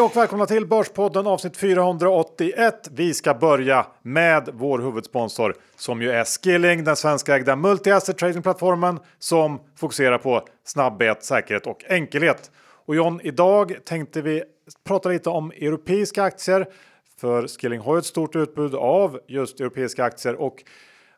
Hej och välkomna till Börspodden avsnitt 481. Vi ska börja med vår huvudsponsor som ju är Skilling, den svenskägda multi-asset tradingplattformen som fokuserar på snabbhet, säkerhet och enkelhet. Och John, idag tänkte vi prata lite om europeiska aktier. För Skilling har ju ett stort utbud av just europeiska aktier och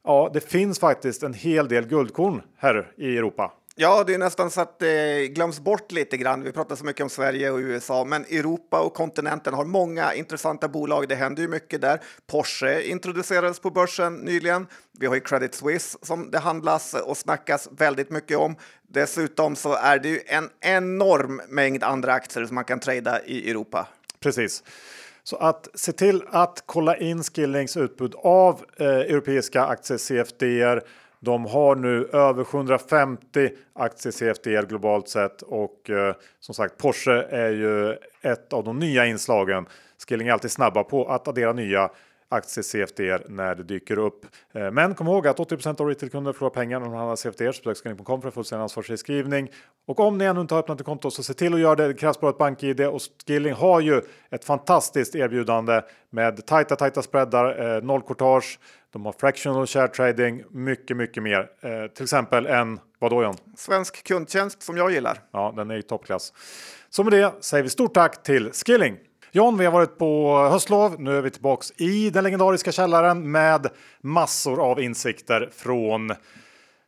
ja, det finns faktiskt en hel del guldkorn här i Europa. Ja, det är nästan så att det glöms bort lite grann. Vi pratar så mycket om Sverige och USA, men Europa och kontinenten har många intressanta bolag. Det händer ju mycket där. Porsche introducerades på börsen nyligen. Vi har ju Credit Suisse som det handlas och snackas väldigt mycket om. Dessutom så är det ju en enorm mängd andra aktier som man kan trada i Europa. Precis. Så att se till att kolla in Skillings utbud av eh, europeiska aktier CFDer, de har nu över 750 aktier CFDR globalt sett och eh, som sagt Porsche är ju ett av de nya inslagen. Skilling är alltid snabba på att addera nya aktier CFDR när det dyker upp. Eh, men kom ihåg att 80% av retailkunder förlorar pengar när de handlar CFDR. Så besök skilling.com för fullständig ansvarsfri skrivning. Och om ni ännu inte har öppnat ett konto så se till att göra det. Det krävs bara ett bank-id och Skilling har ju ett fantastiskt erbjudande med tajta, tajta spreadar, eh, noll courtage. De har fractional share trading, mycket, mycket mer. Eh, till exempel en, vadå John? Svensk kundtjänst som jag gillar. Ja, den är i toppklass. Så med det säger vi stort tack till Skilling. John, vi har varit på höstlov. Nu är vi tillbaks i den legendariska källaren med massor av insikter från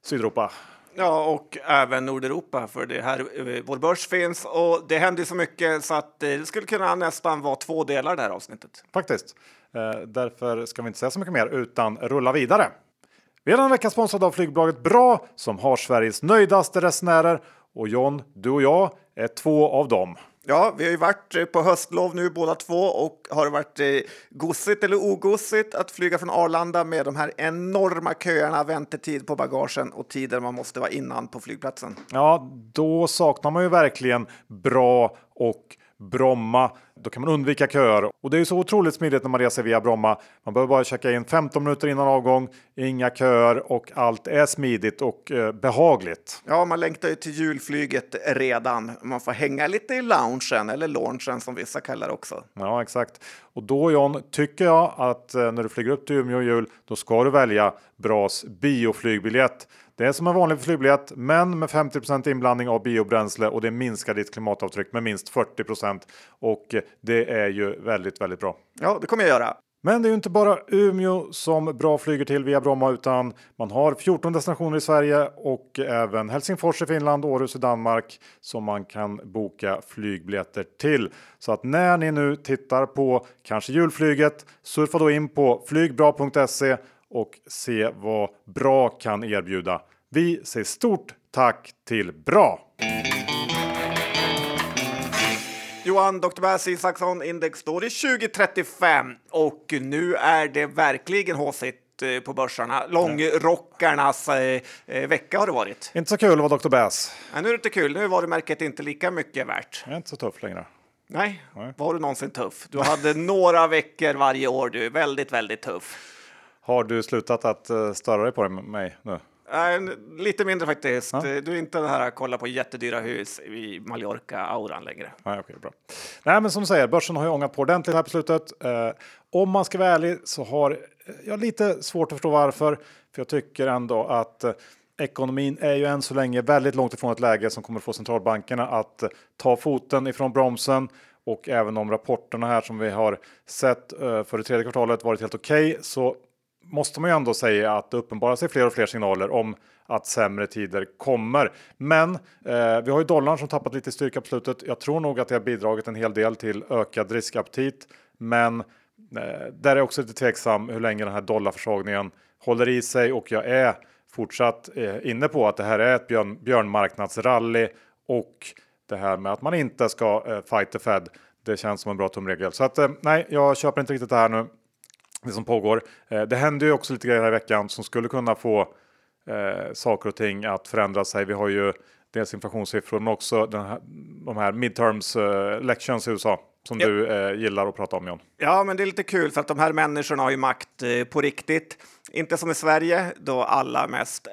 Sydeuropa. Ja, och även Nordeuropa, för det här eh, vår börs finns och det händer så mycket så att det skulle kunna nästan vara två delar det här avsnittet. Faktiskt. Eh, därför ska vi inte säga så mycket mer utan rulla vidare. Vi är den vecka sponsrade av flygbolaget Bra som har Sveriges nöjdaste resenärer och John, du och jag är två av dem. Ja, vi har ju varit eh, på höstlov nu båda två och har det varit eh, gossigt eller ogossigt att flyga från Arlanda med de här enorma köerna, väntetid på bagagen och tider man måste vara innan på flygplatsen. Ja, då saknar man ju verkligen bra och Bromma. Då kan man undvika köer och det är ju så otroligt smidigt när man reser via Bromma. Man behöver bara checka in 15 minuter innan avgång, inga köer och allt är smidigt och eh, behagligt. Ja, man längtar ju till julflyget redan. Man får hänga lite i loungen eller launchen som vissa kallar det också. Ja, exakt. Och då John, tycker jag att eh, när du flyger upp till Umeå jul, då ska du välja Bras bioflygbiljett. Det är som en vanlig flygbiljett, men med 50% inblandning av biobränsle och det minskar ditt klimatavtryck med minst 40% och det är ju väldigt, väldigt bra. Ja, det kommer jag göra. Men det är ju inte bara Umeå som bra flyger till via Bromma utan man har 14 destinationer i Sverige och även Helsingfors i Finland, Århus i Danmark som man kan boka flygbiljetter till. Så att när ni nu tittar på kanske julflyget surfa då in på flygbra.se och se vad Bra kan erbjuda. Vi säger stort tack till Bra! Johan, Dr. Bass Isaksson, index står i 2035 och nu är det verkligen håsigt eh, på börsarna. Långrockarnas eh, vecka har det varit. Inte så kul att vara Dr. Bass. Nej, nu är det inte kul. Nu är varumärket inte lika mycket värt. Jag är inte så tuff längre. Nej, Nej. var du någonsin tuff? Du hade några veckor varje år. Du är väldigt, väldigt tuff. Har du slutat att uh, störa dig på mig nu? Äh, lite mindre faktiskt. Ja. Du är inte den här kolla på jättedyra hus i Mallorca-auran längre. Nej, okay, bra. Nej, men som du säger, börsen har ju ångat på ordentligt här på slutet. Eh, om man ska vara ärlig så har jag lite svårt att förstå varför. För jag tycker ändå att eh, ekonomin är ju än så länge väldigt långt ifrån ett läge som kommer få centralbankerna att eh, ta foten ifrån bromsen. Och även om rapporterna här som vi har sett eh, för det tredje kvartalet varit helt okej okay, så måste man ju ändå säga att det uppenbarar sig fler och fler signaler om att sämre tider kommer. Men eh, vi har ju dollarn som tappat lite styrka på slutet. Jag tror nog att det har bidragit en hel del till ökad riskaptit, men eh, där är också lite tveksam hur länge den här dollarförsvagningen håller i sig och jag är fortsatt eh, inne på att det här är ett björn, björnmarknadsrally och det här med att man inte ska eh, fight the Fed. Det känns som en bra tumregel så att eh, nej, jag köper inte riktigt det här nu det som pågår. Eh, det händer ju också lite grejer här i veckan som skulle kunna få eh, saker och ting att förändra sig. Vi har ju dels inflationssiffror men också den här, de här midterms eh, elections i USA som Ja. du eh, gillar att prata om John. Ja, men det är lite kul för att de här människorna har ju makt eh, på riktigt. Inte som i Sverige då alla mest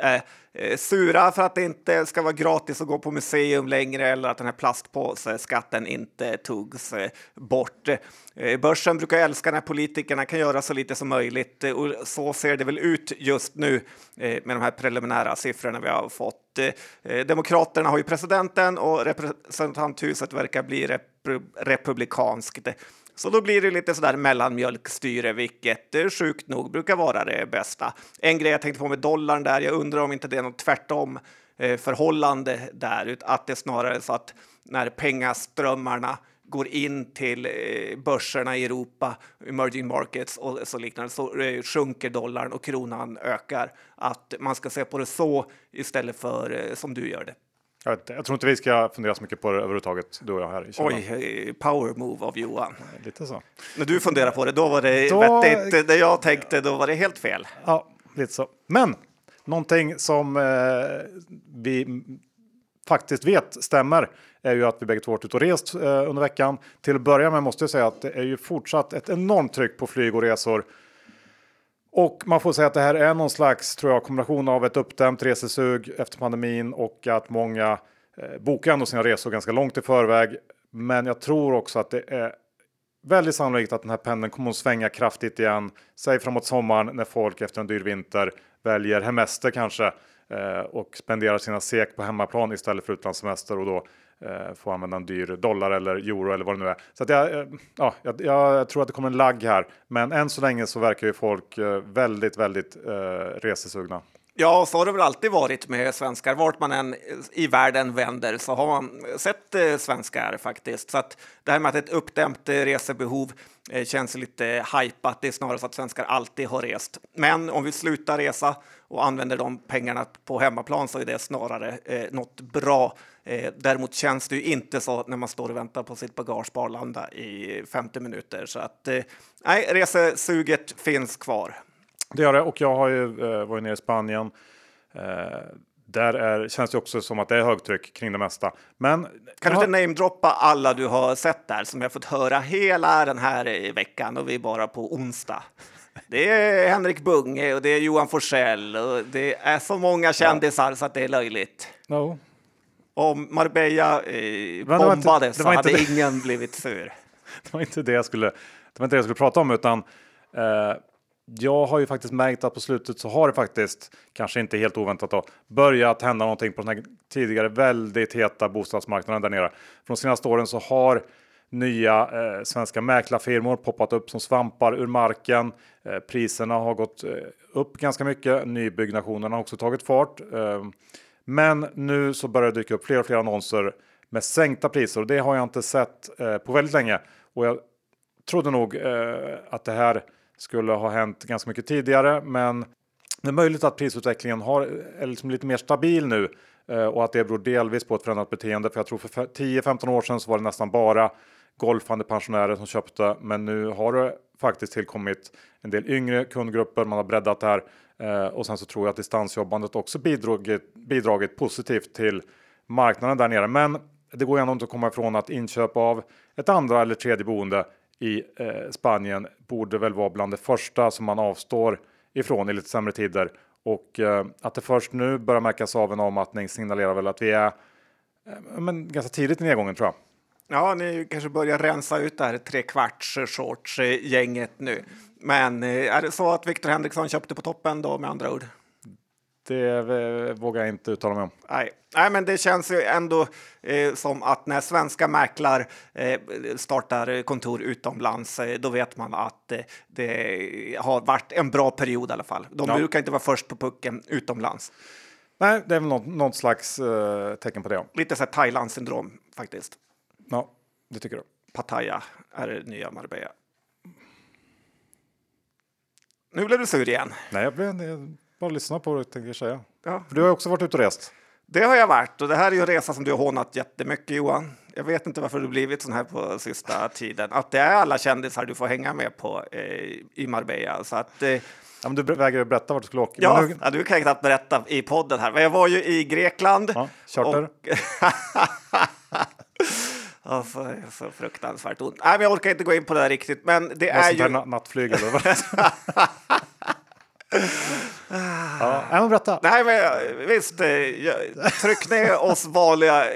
eh, sura för att det inte ska vara gratis att gå på museum längre eller att den här plastpåseskatten inte togs eh, bort. Eh, börsen brukar älska när politikerna kan göra så lite som möjligt eh, och så ser det väl ut just nu med de här preliminära siffrorna vi har fått. Demokraterna har ju presidenten och representanthuset verkar bli repro- republikanskt. Så då blir det lite sådär mellanmjölkstyre, vilket eh, sjukt nog brukar vara det bästa. En grej jag tänkte på med dollarn där, jag undrar om inte det är något tvärtom eh, förhållande där, att det är snarare så att när pengaströmmarna går in till eh, börserna i Europa, emerging markets och så liknande, så sjunker dollarn och kronan ökar. Att man ska se på det så istället för som du gör det. Jag, inte, jag tror inte vi ska fundera så mycket på det överhuvudtaget, du och jag här. Oj, eh, power move av Johan. Lite så. När du funderar på det, då var det Då- vettigt. Det jag tänkte, då var det helt fel. Ja, lite så. Men någonting som eh, vi faktiskt vet stämmer är ju att vi bägge två varit ute och rest eh, under veckan. Till att börja med måste jag säga att det är ju fortsatt ett enormt tryck på flyg och resor. Och man får säga att det här är någon slags tror jag, kombination av ett uppdämt resesug efter pandemin och att många eh, bokar ändå sina resor ganska långt i förväg. Men jag tror också att det är väldigt sannolikt att den här pendeln kommer att svänga kraftigt igen. Säg framåt sommaren när folk efter en dyr vinter väljer hemester kanske eh, och spenderar sina sek på hemmaplan istället för utlandssemester och då eh, får använda en dyr dollar eller euro eller vad det nu är. Så att jag, eh, ja, jag, jag tror att det kommer en lagg här, men än så länge så verkar ju folk eh, väldigt, väldigt eh, resesugna. Ja, så har det väl alltid varit med svenskar. Vart man än i världen vänder så har man sett eh, svenskar faktiskt. Så att det här med att ett uppdämt eh, resebehov eh, känns lite hajpat. Det är snarare så att svenskar alltid har rest. Men om vi slutar resa och använder de pengarna på hemmaplan så är det snarare eh, något bra. Eh, däremot känns det ju inte så när man står och väntar på sitt bagage på Arlanda i 50 minuter. Så att eh, nej, resesuget finns kvar. Det gör det och jag har ju eh, varit nere i Spanien. Eh, där är, känns det också som att det är högtryck kring det mesta. Men Kan du inte namedroppa alla du har sett där som jag fått höra hela den här eh, veckan och vi är bara på onsdag? Det är Henrik Bunge och det är Johan Forsell och det är så många kändisar så att det är löjligt. No. Om Marbella eh, bombades det så hade det. ingen blivit sur. Det var inte det jag skulle, det var inte det jag skulle prata om utan eh, jag har ju faktiskt märkt att på slutet så har det faktiskt, kanske inte helt oväntat då, börjat hända någonting på den här tidigare väldigt heta bostadsmarknaden där nere. De senaste åren så har nya eh, svenska mäklarfirmor poppat upp som svampar ur marken. Eh, priserna har gått eh, upp ganska mycket. Nybyggnationen har också tagit fart. Men nu så börjar det dyka upp fler och fler annonser med sänkta priser och det har jag inte sett eh, på väldigt länge. Och jag trodde nog eh, att det här skulle ha hänt ganska mycket tidigare, men det är möjligt att prisutvecklingen har, är liksom lite mer stabil nu eh, och att det beror delvis på ett förändrat beteende. För jag tror för 10-15 år sedan så var det nästan bara golfande pensionärer som köpte, men nu har det faktiskt tillkommit en del yngre kundgrupper. Man har breddat det här eh, och sen så tror jag att distansjobbandet också bidragit, bidragit positivt till marknaden där nere. Men det går ju ändå inte att komma ifrån att inköp av ett andra eller tredje boende i eh, Spanien borde väl vara bland det första som man avstår ifrån i lite sämre tider. Och eh, att det först nu börjar märkas av en avmattning signalerar väl att vi är eh, men ganska tidigt i nedgången tror jag. Ja, ni kanske börjar rensa ut det här trekvarts shorts-gänget nu. Men eh, är det så att Victor Henriksson köpte på toppen då med andra ord? Det eh, vågar jag inte uttala mig om. Nej. Nej, men det känns ju ändå eh, som att när svenska mäklar eh, startar kontor utomlands, eh, då vet man att eh, det har varit en bra period i alla fall. De Ja. brukar inte vara först på pucken utomlands. Nej, det är väl något, något slags tecken på det. ja. Lite så här Thailand-syndrom faktiskt. Ja, det tycker du. Pattaya är det nya Marbella. Nu blev du sur igen. Nej, jag, blev, jag bara lyssna på det tänkte jag säga. Ja, För du har också varit ute och rest. Det har jag varit och det här är ju en resa som du har hånat jättemycket Johan. Jag vet inte varför du blivit sån här på sista tiden. Att det är alla kändisar du får hänga med på eh, i Marbella. Så att, eh, Ja, men du vägrar berätta vart du skulle åka. ja, nu, ja, du kan knappt berätta i podden här. Men jag var ju i Grekland. ja, charter. Och, Det är så fruktansvärt ont. Nej, men jag orkar inte gå in på det här riktigt, men det är ju... na- nattflyg eller vad? ja, men berätta. Nej, men visst, eh, jag- tryck ner oss vanliga... eh,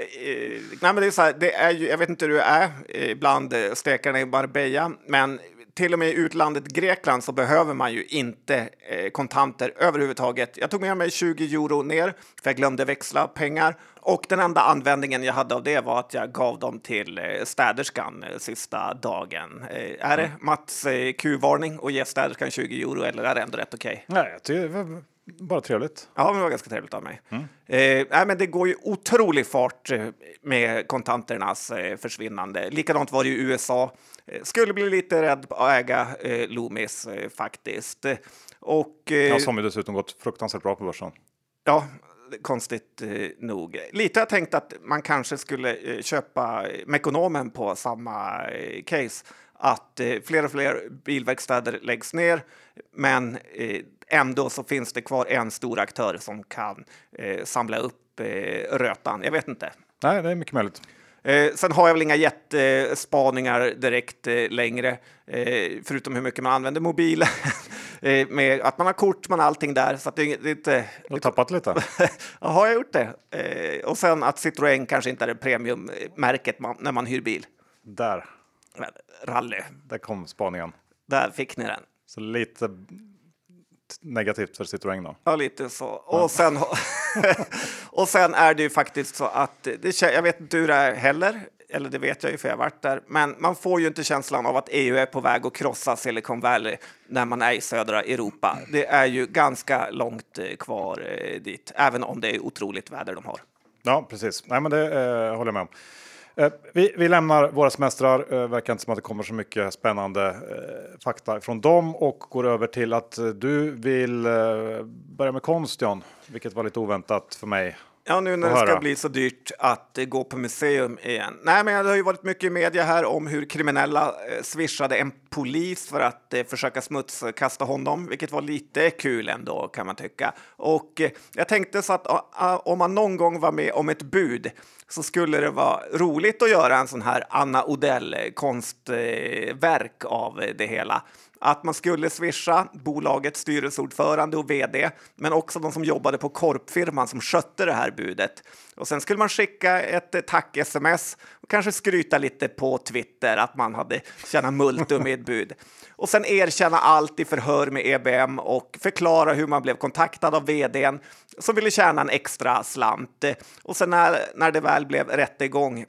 Nej, men det är så här, det är ju, jag vet inte hur det är eh, bland stekarna i Marbella, men till och med i utlandet Grekland så behöver man ju inte eh, kontanter överhuvudtaget. Jag tog med mig 20 euro ner, för jag glömde växla pengar. Och den enda användningen jag hade av det var att jag gav dem till eh, städerskan eh, sista dagen. Eh, är det Mats eh, Q-varning och ge städerskan 20 euro eller är det ändå rätt okej? Nej, jag tycker det var bara trevligt. Ja, men det var ganska trevligt av mig. Eh, nej, men det går ju otrolig fart eh, med kontanternas eh, försvinnande. Likadant var det i USA. Eh, skulle bli lite rädd på att äga eh, Loomis eh, faktiskt. Och eh, Ja, som ju dessutom gått fruktansvärt bra på börsen. ja, konstigt eh, nog. Lite har jag tänkt att man kanske skulle eh, köpa Mekonomen på samma case. Att fler och fler bilverkstäder läggs ner, men ändå så finns det kvar en stor aktör som kan samla upp rötan. Jag vet inte. Nej, det är mycket möjligt. Eh, sen har jag väl inga jättespaningar direkt eh, längre, eh, förutom hur mycket man använder mobilen. eh, med att man har kort, man har allting där. Så att det, är- det inte... Du har tappat lite. Ja, har jag gjort det? Eh, och sen att Citroën kanske inte är det premiummärket man, när man hyr bil. Där, Rally, där kom spaningen. där fick ni den. Så lite negativt för Citroën då. Ja, lite så. Och sen, och sen är det ju faktiskt så att det, jag vet inte hur det är heller, eller det vet jag ju för jag har varit där, men man får ju inte känslan av att EU är på väg att krossa Silicon Valley när man är i södra Europa. Det är ju ganska långt eh, kvar eh, dit, även om det är otroligt väder de har. Ja, precis. Nej, men det eh, håller jag med om. Eh, vi, vi lämnar våra semestrar. Det verkar inte som att det kommer så mycket spännande eh, fakta från dem och går över till att eh, du vill eh, börja med konst, John, vilket var lite oväntat för mig. Ja, nu när det ska höra. bli så dyrt att eh, gå på museum igen. Nej, men det har ju varit mycket i media här om hur kriminella eh, swishade en polis för att eh, försöka smutskasta honom, vilket var lite kul ändå kan man tycka. Och eh, jag tänkte så att ah, ah, om man någon gång var med om ett bud så skulle det vara roligt att göra en sån här Anna Odell konstverk av det hela. Att man skulle swisha bolagets styrelseordförande och vd, men också de som jobbade på korpfirman som skötte det här budet. Och sen skulle man skicka ett tack-sms och kanske skryta lite på Twitter att man hade tjänat multum i ett bud. Och sen erkänna allt i förhör med EBM och förklara hur man blev kontaktad av vdn som ville tjäna en extra slant. Och sen när, när det väl blev rättegång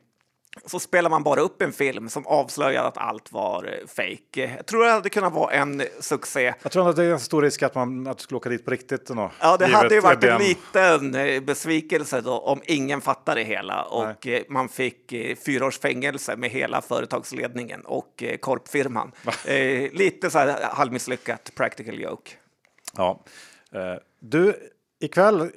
så spelar man bara upp en film som avslöjade att allt var eh, fake. Jag tror det hade kunnat vara en succé. Jag tror att det är en stor risk att man att du skulle åka dit på riktigt. Ändå, Ja, det hade ju varit en liten eh, besvikelse då om ingen fattade det hela och eh, man fick fyra års fängelse med hela företagsledningen och korpfirman. Eh, lite så här halvmisslyckat practical joke. Ja. Du, ikväll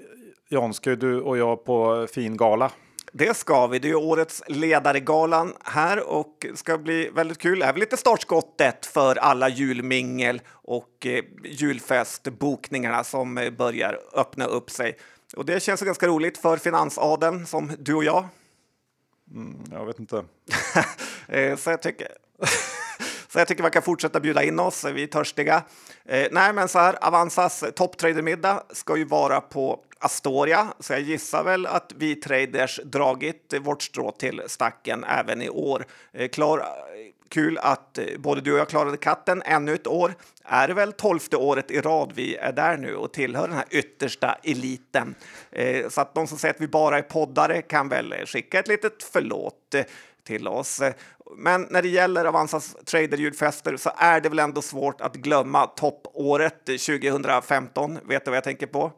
John, ska ju du och jag på fin gala. Det ska vi. Det är årets ledaregalan här och ska bli väldigt kul. Det är väl lite startskottet för alla julmingel och eh, julfestbokningarna som eh, börjar öppna upp sig. Och det känns ganska roligt för finansadeln som du och jag. Jag vet inte. Eh, så jag tycker... Så jag tycker man kan fortsätta bjuda in oss, vi är törstiga. Eh, nej, men så här, Avanzas topptradermiddag ska ju vara på Astoria, så jag gissar väl att vi traders dragit vårt strå till stacken även i år. Eh, klar, eh, kul att eh, både du och jag klarade katten ännu ett år. Är det väl tolfte året i rad vi är där nu och tillhör den här yttersta eliten. Så att de som säger att vi bara är poddare kan väl skicka ett litet förlåt till oss. Men när det gäller Avanzas traderljudfester så är det väl ändå svårt att glömma toppåret 2015. Vet du vad jag tänker på?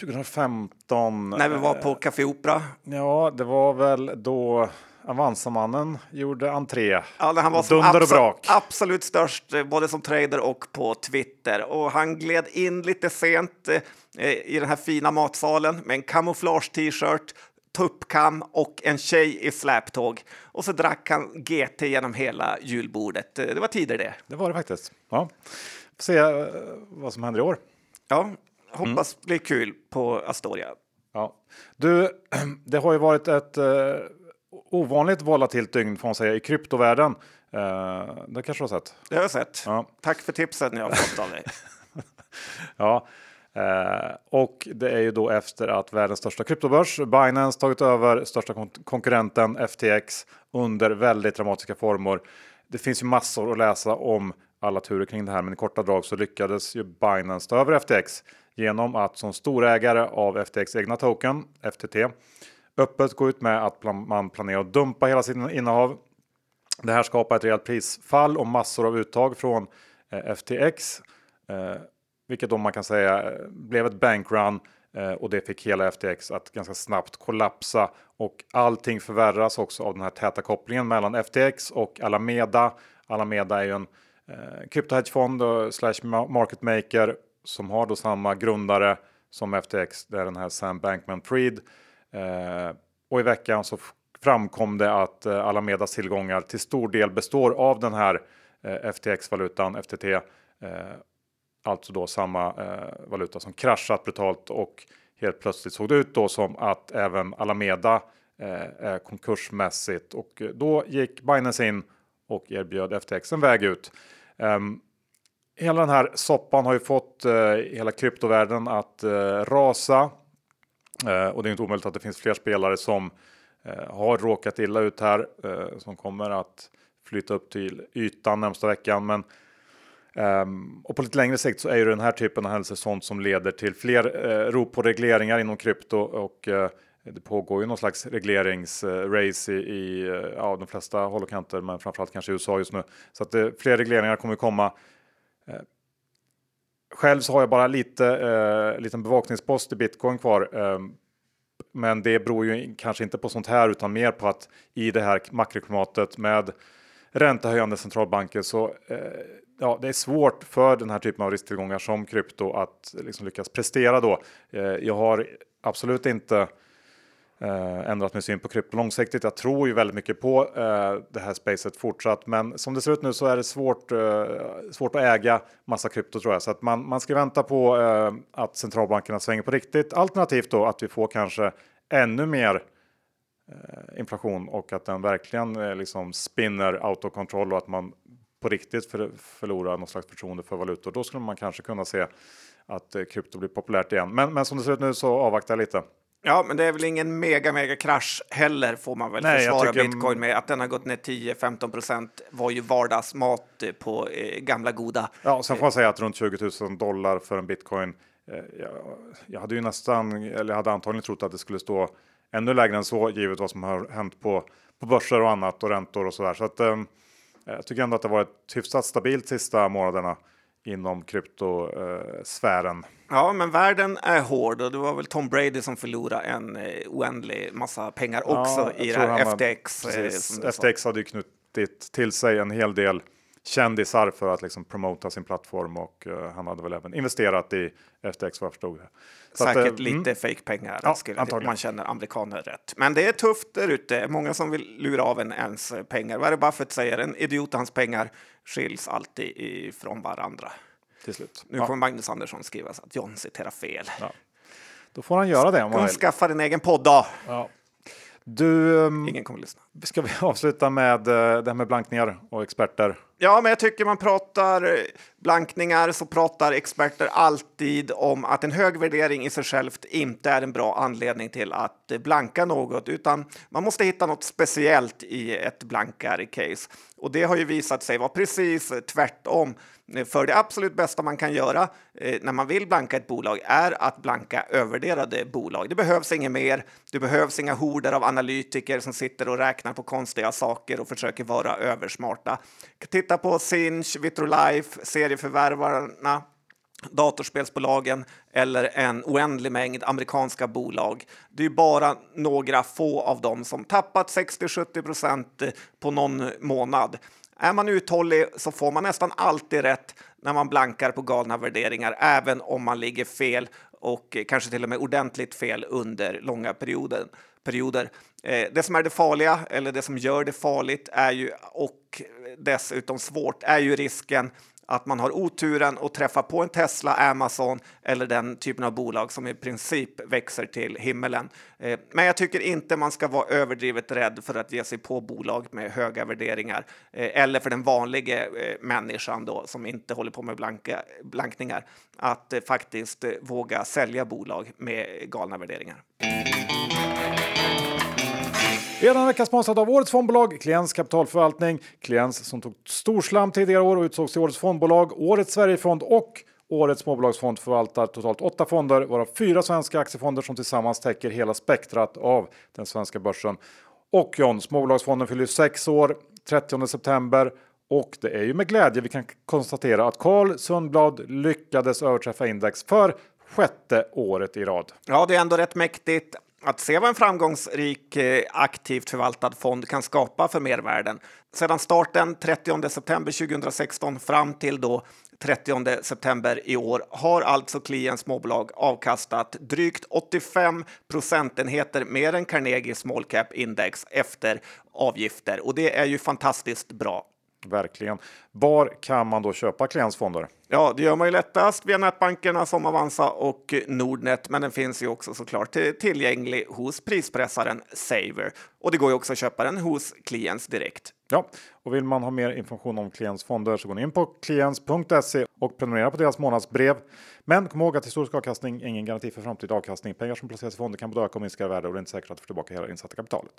2015. När vi var eh, på Café Opera. Ja, det var väl då Avanzamannen gjorde entré. Ja, han var som Dunder och abso- brak. absolut störst, eh, både som trader och på Twitter. Och han gled in lite sent eh, i den här fina matsalen med en kamouflage-t-shirt, tuppkam och en tjej i släptåg. Och så drack han GT genom hela julbordet. Eh, Det var tider det. Det var det faktiskt. Ja. Får se eh, vad som händer i år. Ja, hoppas det blir kul på Astoria. Ja. Du, det har ju varit ett eh, ovanligt volatilt dygn får man säga i kryptovärlden. Eh, det kanske du har sett? Det har jag sett. Ja. Tack för tipsen jag har fått av dig. Ja, eh, och det är ju då efter att världens största kryptobörs Binance tagit över största kon konkurrenten FTX under väldigt dramatiska former. Det finns ju massor att läsa om alla turer kring det här, men i korta drag så lyckades ju Binance ta över FTX genom att som storägare av FTX egna token, FTT, öppet gå ut med att man planerar att dumpa hela sitt innehav. Det här skapar ett rejält prisfall och massor av uttag från eh, FTX, eh, vilket då man kan säga eh, blev ett bankrun och det fick hela FTX att ganska snabbt kollapsa och allting förvärras också av den här täta kopplingen mellan FTX och Alameda. Alameda är ju en eh, kryptohedgefond slash market maker som har då samma grundare som FTX. Det är den här Sam Bankman-Fried. Eh, och i veckan så framkom det att eh, Alamedas tillgångar till stor del består av den här eh, FTX-valutan, FTT. Eh, alltså då samma eh, valuta som kraschat brutalt och helt plötsligt såg det ut då som att även Alameda eh, är konkursmässigt och eh, då gick Binance in och erbjöd FTX en väg ut. Um, hela den här soppan har ju fått eh, hela kryptovärlden att eh, rasa. Eh, och det är inte omöjligt att det finns fler spelare som eh, har råkat illa ut här eh, som kommer att flytta upp till ytan närmsta veckan. Men, ehm, och på lite längre sikt så är ju den här typen av händelser sånt som leder till fler eh, rop på regleringar inom krypto och det pågår ju någon slags regleringsrace i, i ja, de flesta håll och kanter, men framförallt kanske i USA just nu. Så att det, fler regleringar kommer komma. Eh, själv så har jag bara lite eh, liten bevakningspost i bitcoin kvar. Eh, men det beror ju kanske inte på sånt här utan mer på att i det här makroklimatet med räntehöjande centralbanker så eh, ja, det är svårt för den här typen av risktillgångar som krypto att eh, liksom lyckas prestera då. Eh, jag har absolut inte eh, ändrat min syn på krypto långsiktigt. Jag tror ju väldigt mycket på eh, det här spacet fortsatt, men som det ser ut nu så är det svårt, eh, svårt att äga massa krypto tror jag, så att man, man ska vänta på eh, att centralbankerna svänger på riktigt. Alternativt då att vi får kanske ännu mer eh, inflation och att den verkligen eh, liksom spinner control och att man på riktigt för, förlorar någon slags förtroende för valutor. Då skulle man kanske kunna se att eh, krypto blir populärt igen. Men, men som det ser ut nu så avvaktar jag lite. Ja, men det är väl ingen mega, mega krasch heller får man väl Nej, försvara tycker... bitcoin med. Att den har gått ner 10-15 procent var ju vardagsmat på eh, gamla goda. Ja, sen får man säga att runt 20 000 dollar för en bitcoin. Eh, jag, jag, hade ju nästan, eller jag hade antagligen trott att det skulle stå ännu lägre än så, givet vad som har hänt på, på börser och annat och räntor och så där. Så att, eh, jag tycker ändå att det varit hyfsat stabilt sista månaderna inom kryptosfären. Ja, men världen är hård och det var väl Tom Brady som förlorade en eh, oändlig massa pengar också ja, i det här FTX. Eh, FTX hade ju knutit till sig en hel del kändisar för att liksom promota sin plattform och uh, han hade väl även investerat i FTX vad jag förstod. Så Säkert att, uh, lite mm. fake pengar ja, skulle man känner amerikaner rätt. Men det är tufft där ute. Många som vill lura av en ens pengar. Vad är det Buffett säger? En idiot hans pengar skiljs alltid ifrån varandra. Till slut. Nu ja. kommer Magnus Andersson skriva så att John citerar fel. Ja. Då får han göra det om han. Skaffa din egen podd då. Ja. Du, um, Ingen kommer lyssna. Ska vi avsluta med uh, det här med blankningar och experter? Ja, men jag tycker man pratar blankningar så pratar experter alltid om att en hög värdering i sig självt inte är en bra anledning till att blanka något, utan man måste hitta något speciellt i ett blankare case. Och det har ju visat sig vara precis tvärtom. För det absolut bästa man kan göra eh, när man vill blanka ett bolag är att blanka övervärderade bolag. Det behövs inget mer. Det behövs inga horder av analytiker som sitter och räknar på konstiga saker och försöker vara översmarta. Titta på Sinch, Vitrolife, serieförvärvarna datorspelsbolagen eller en oändlig mängd amerikanska bolag. Det är bara några få av dem som tappat 60-70 procent på någon månad. Är man uthållig så får man nästan alltid rätt när man blankar på galna värderingar, även om man ligger fel och kanske till och med ordentligt fel under långa perioder. Eh, det som är det farliga, eller det som gör det farligt, är ju och dessutom svårt, är ju risken att man har oturen att träffa på en Tesla, Amazon eller den typen av bolag som i princip växer till himmelen. Eh, men jag tycker inte man ska vara överdrivet rädd för att ge sig på bolag med höga värderingar eh, eller för den vanliga människan då som inte håller på med blanka, blankningar att faktiskt våga sälja bolag med galna värderingar. Redan vecka sponsrad av årets fondbolag Kliens kapitalförvaltning. Kliens som tog storslam tidigare år och utsågs till årets fondbolag, årets Sverigefond och årets småbolagsfond förvaltar totalt åtta fonder, varav fyra svenska aktiefonder som tillsammans täcker hela spektrat av den svenska börsen. Och John, småbolagsfonden fyller sex år 30 september och det är ju med glädje vi kan konstatera att Carl Sundblad lyckades överträffa index för sjätte året i rad. Ja, det är ändå rätt mäktigt att se vad en framgångsrik eh, aktivt förvaltad fond kan skapa för mervärden. Sedan starten 30 september 2016 fram till då 30 september i år har alltså Kliens småbolag avkastat drygt 85 procentenheter mer än Carnegie Small Cap Index efter avgifter och det är ju fantastiskt bra. Verkligen. Var kan man då köpa klientsfonder? Ja, det gör man ju lättast via nätbankerna som Avanza och Nordnet, men den finns ju också såklart tillgänglig hos prispressaren Saver. Och det går ju också att köpa den hos Klients direkt. Ja, och vill man ha mer information om Klients fonder så går ni in på klients.se och prenumerera på deras månadsbrev. Men kom ihåg att historisk avkastning är ingen garanti för framtida avkastning. Pengar som placeras i fonder kan både öka och minska i värde och det är inte säkert att får tillbaka hela insatta kapitalet.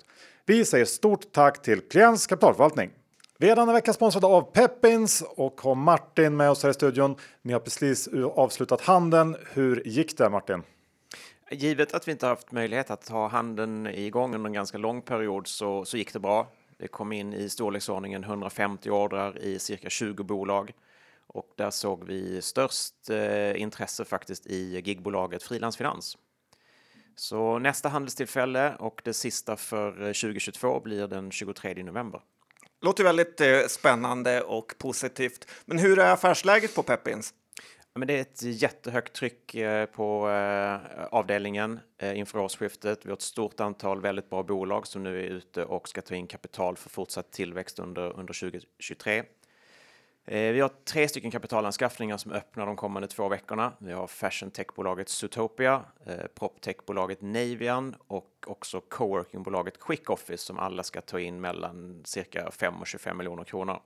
Vi säger stort tack till Klients kapitalförvaltning. Vi är denna vecka sponsrade av Peppins och har Martin med oss här i studion. Ni har precis avslutat handeln. Hur gick det Martin? Givet att vi inte haft möjlighet att ha handeln igång under en ganska lång period så, så gick det bra. Det kom in i storleksordningen 150 ordrar i cirka 20 bolag och där såg vi störst eh, intresse faktiskt i gigbolaget Frilansfinans. Så nästa handelstillfälle och det sista för eh, 2022 blir den 23 november. Låter väldigt eh, spännande och positivt. Men hur är affärsläget på Peppins? Men det är ett jättehögt tryck eh, på eh, avdelningen eh, inför årsskiftet. Vi har ett stort antal väldigt bra bolag som nu är ute och ska ta in kapital för fortsatt tillväxt under, under 2023. Eh, vi har tre stycken kapitalanskaffningar som öppnar de kommande två veckorna. Vi har fashion tech-bolaget Zootopia, eh, Poptech-bolaget Navian och också coworking-bolaget som alla ska ta in mellan cirka 5 och 25 miljoner kronor.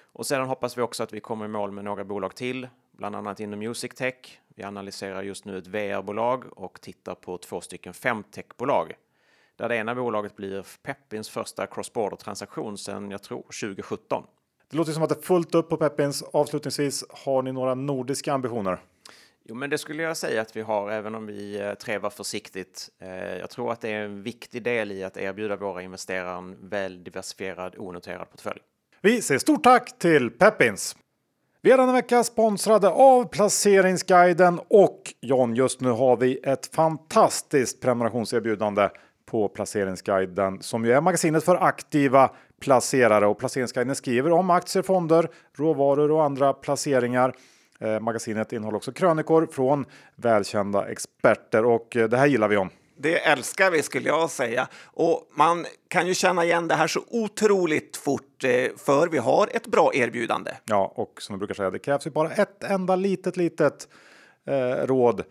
Och sedan hoppas vi också att vi kommer i mål med några bolag till, bland annat inom Music Tech. Vi analyserar just nu ett VR-bolag och tittar på två stycken femtech-bolag. Där det ena bolaget blir Peppins första cross-border transaktion sedan, jag tror, 2017. Det låter som att det är fullt upp på Peppins. Avslutningsvis, har ni några nordiska ambitioner? Jo, men det skulle jag säga att vi har, även om vi eh, trevar försiktigt. Eh, jag tror att det är en viktig del i att erbjuda våra investerare en väl diversifierad onoterad portfölj. Vi säger stort tack till Peppins! Vi är denna vecka sponsrade av Placeringsguiden och John, just nu har vi ett fantastiskt prenumerationserbjudande på Placeringsguiden som ju är magasinet för aktiva placerare och Placeringsguiden skriver om aktier, fonder, råvaror och andra placeringar. Eh, magasinet innehåller också krönikor från välkända experter och eh, det här gillar vi om. Det älskar vi skulle jag säga. Och man kan ju känna igen det här så otroligt fort eh, för vi har ett bra erbjudande. Ja, och som vi brukar säga, det krävs ju bara ett enda litet, litet eh, råd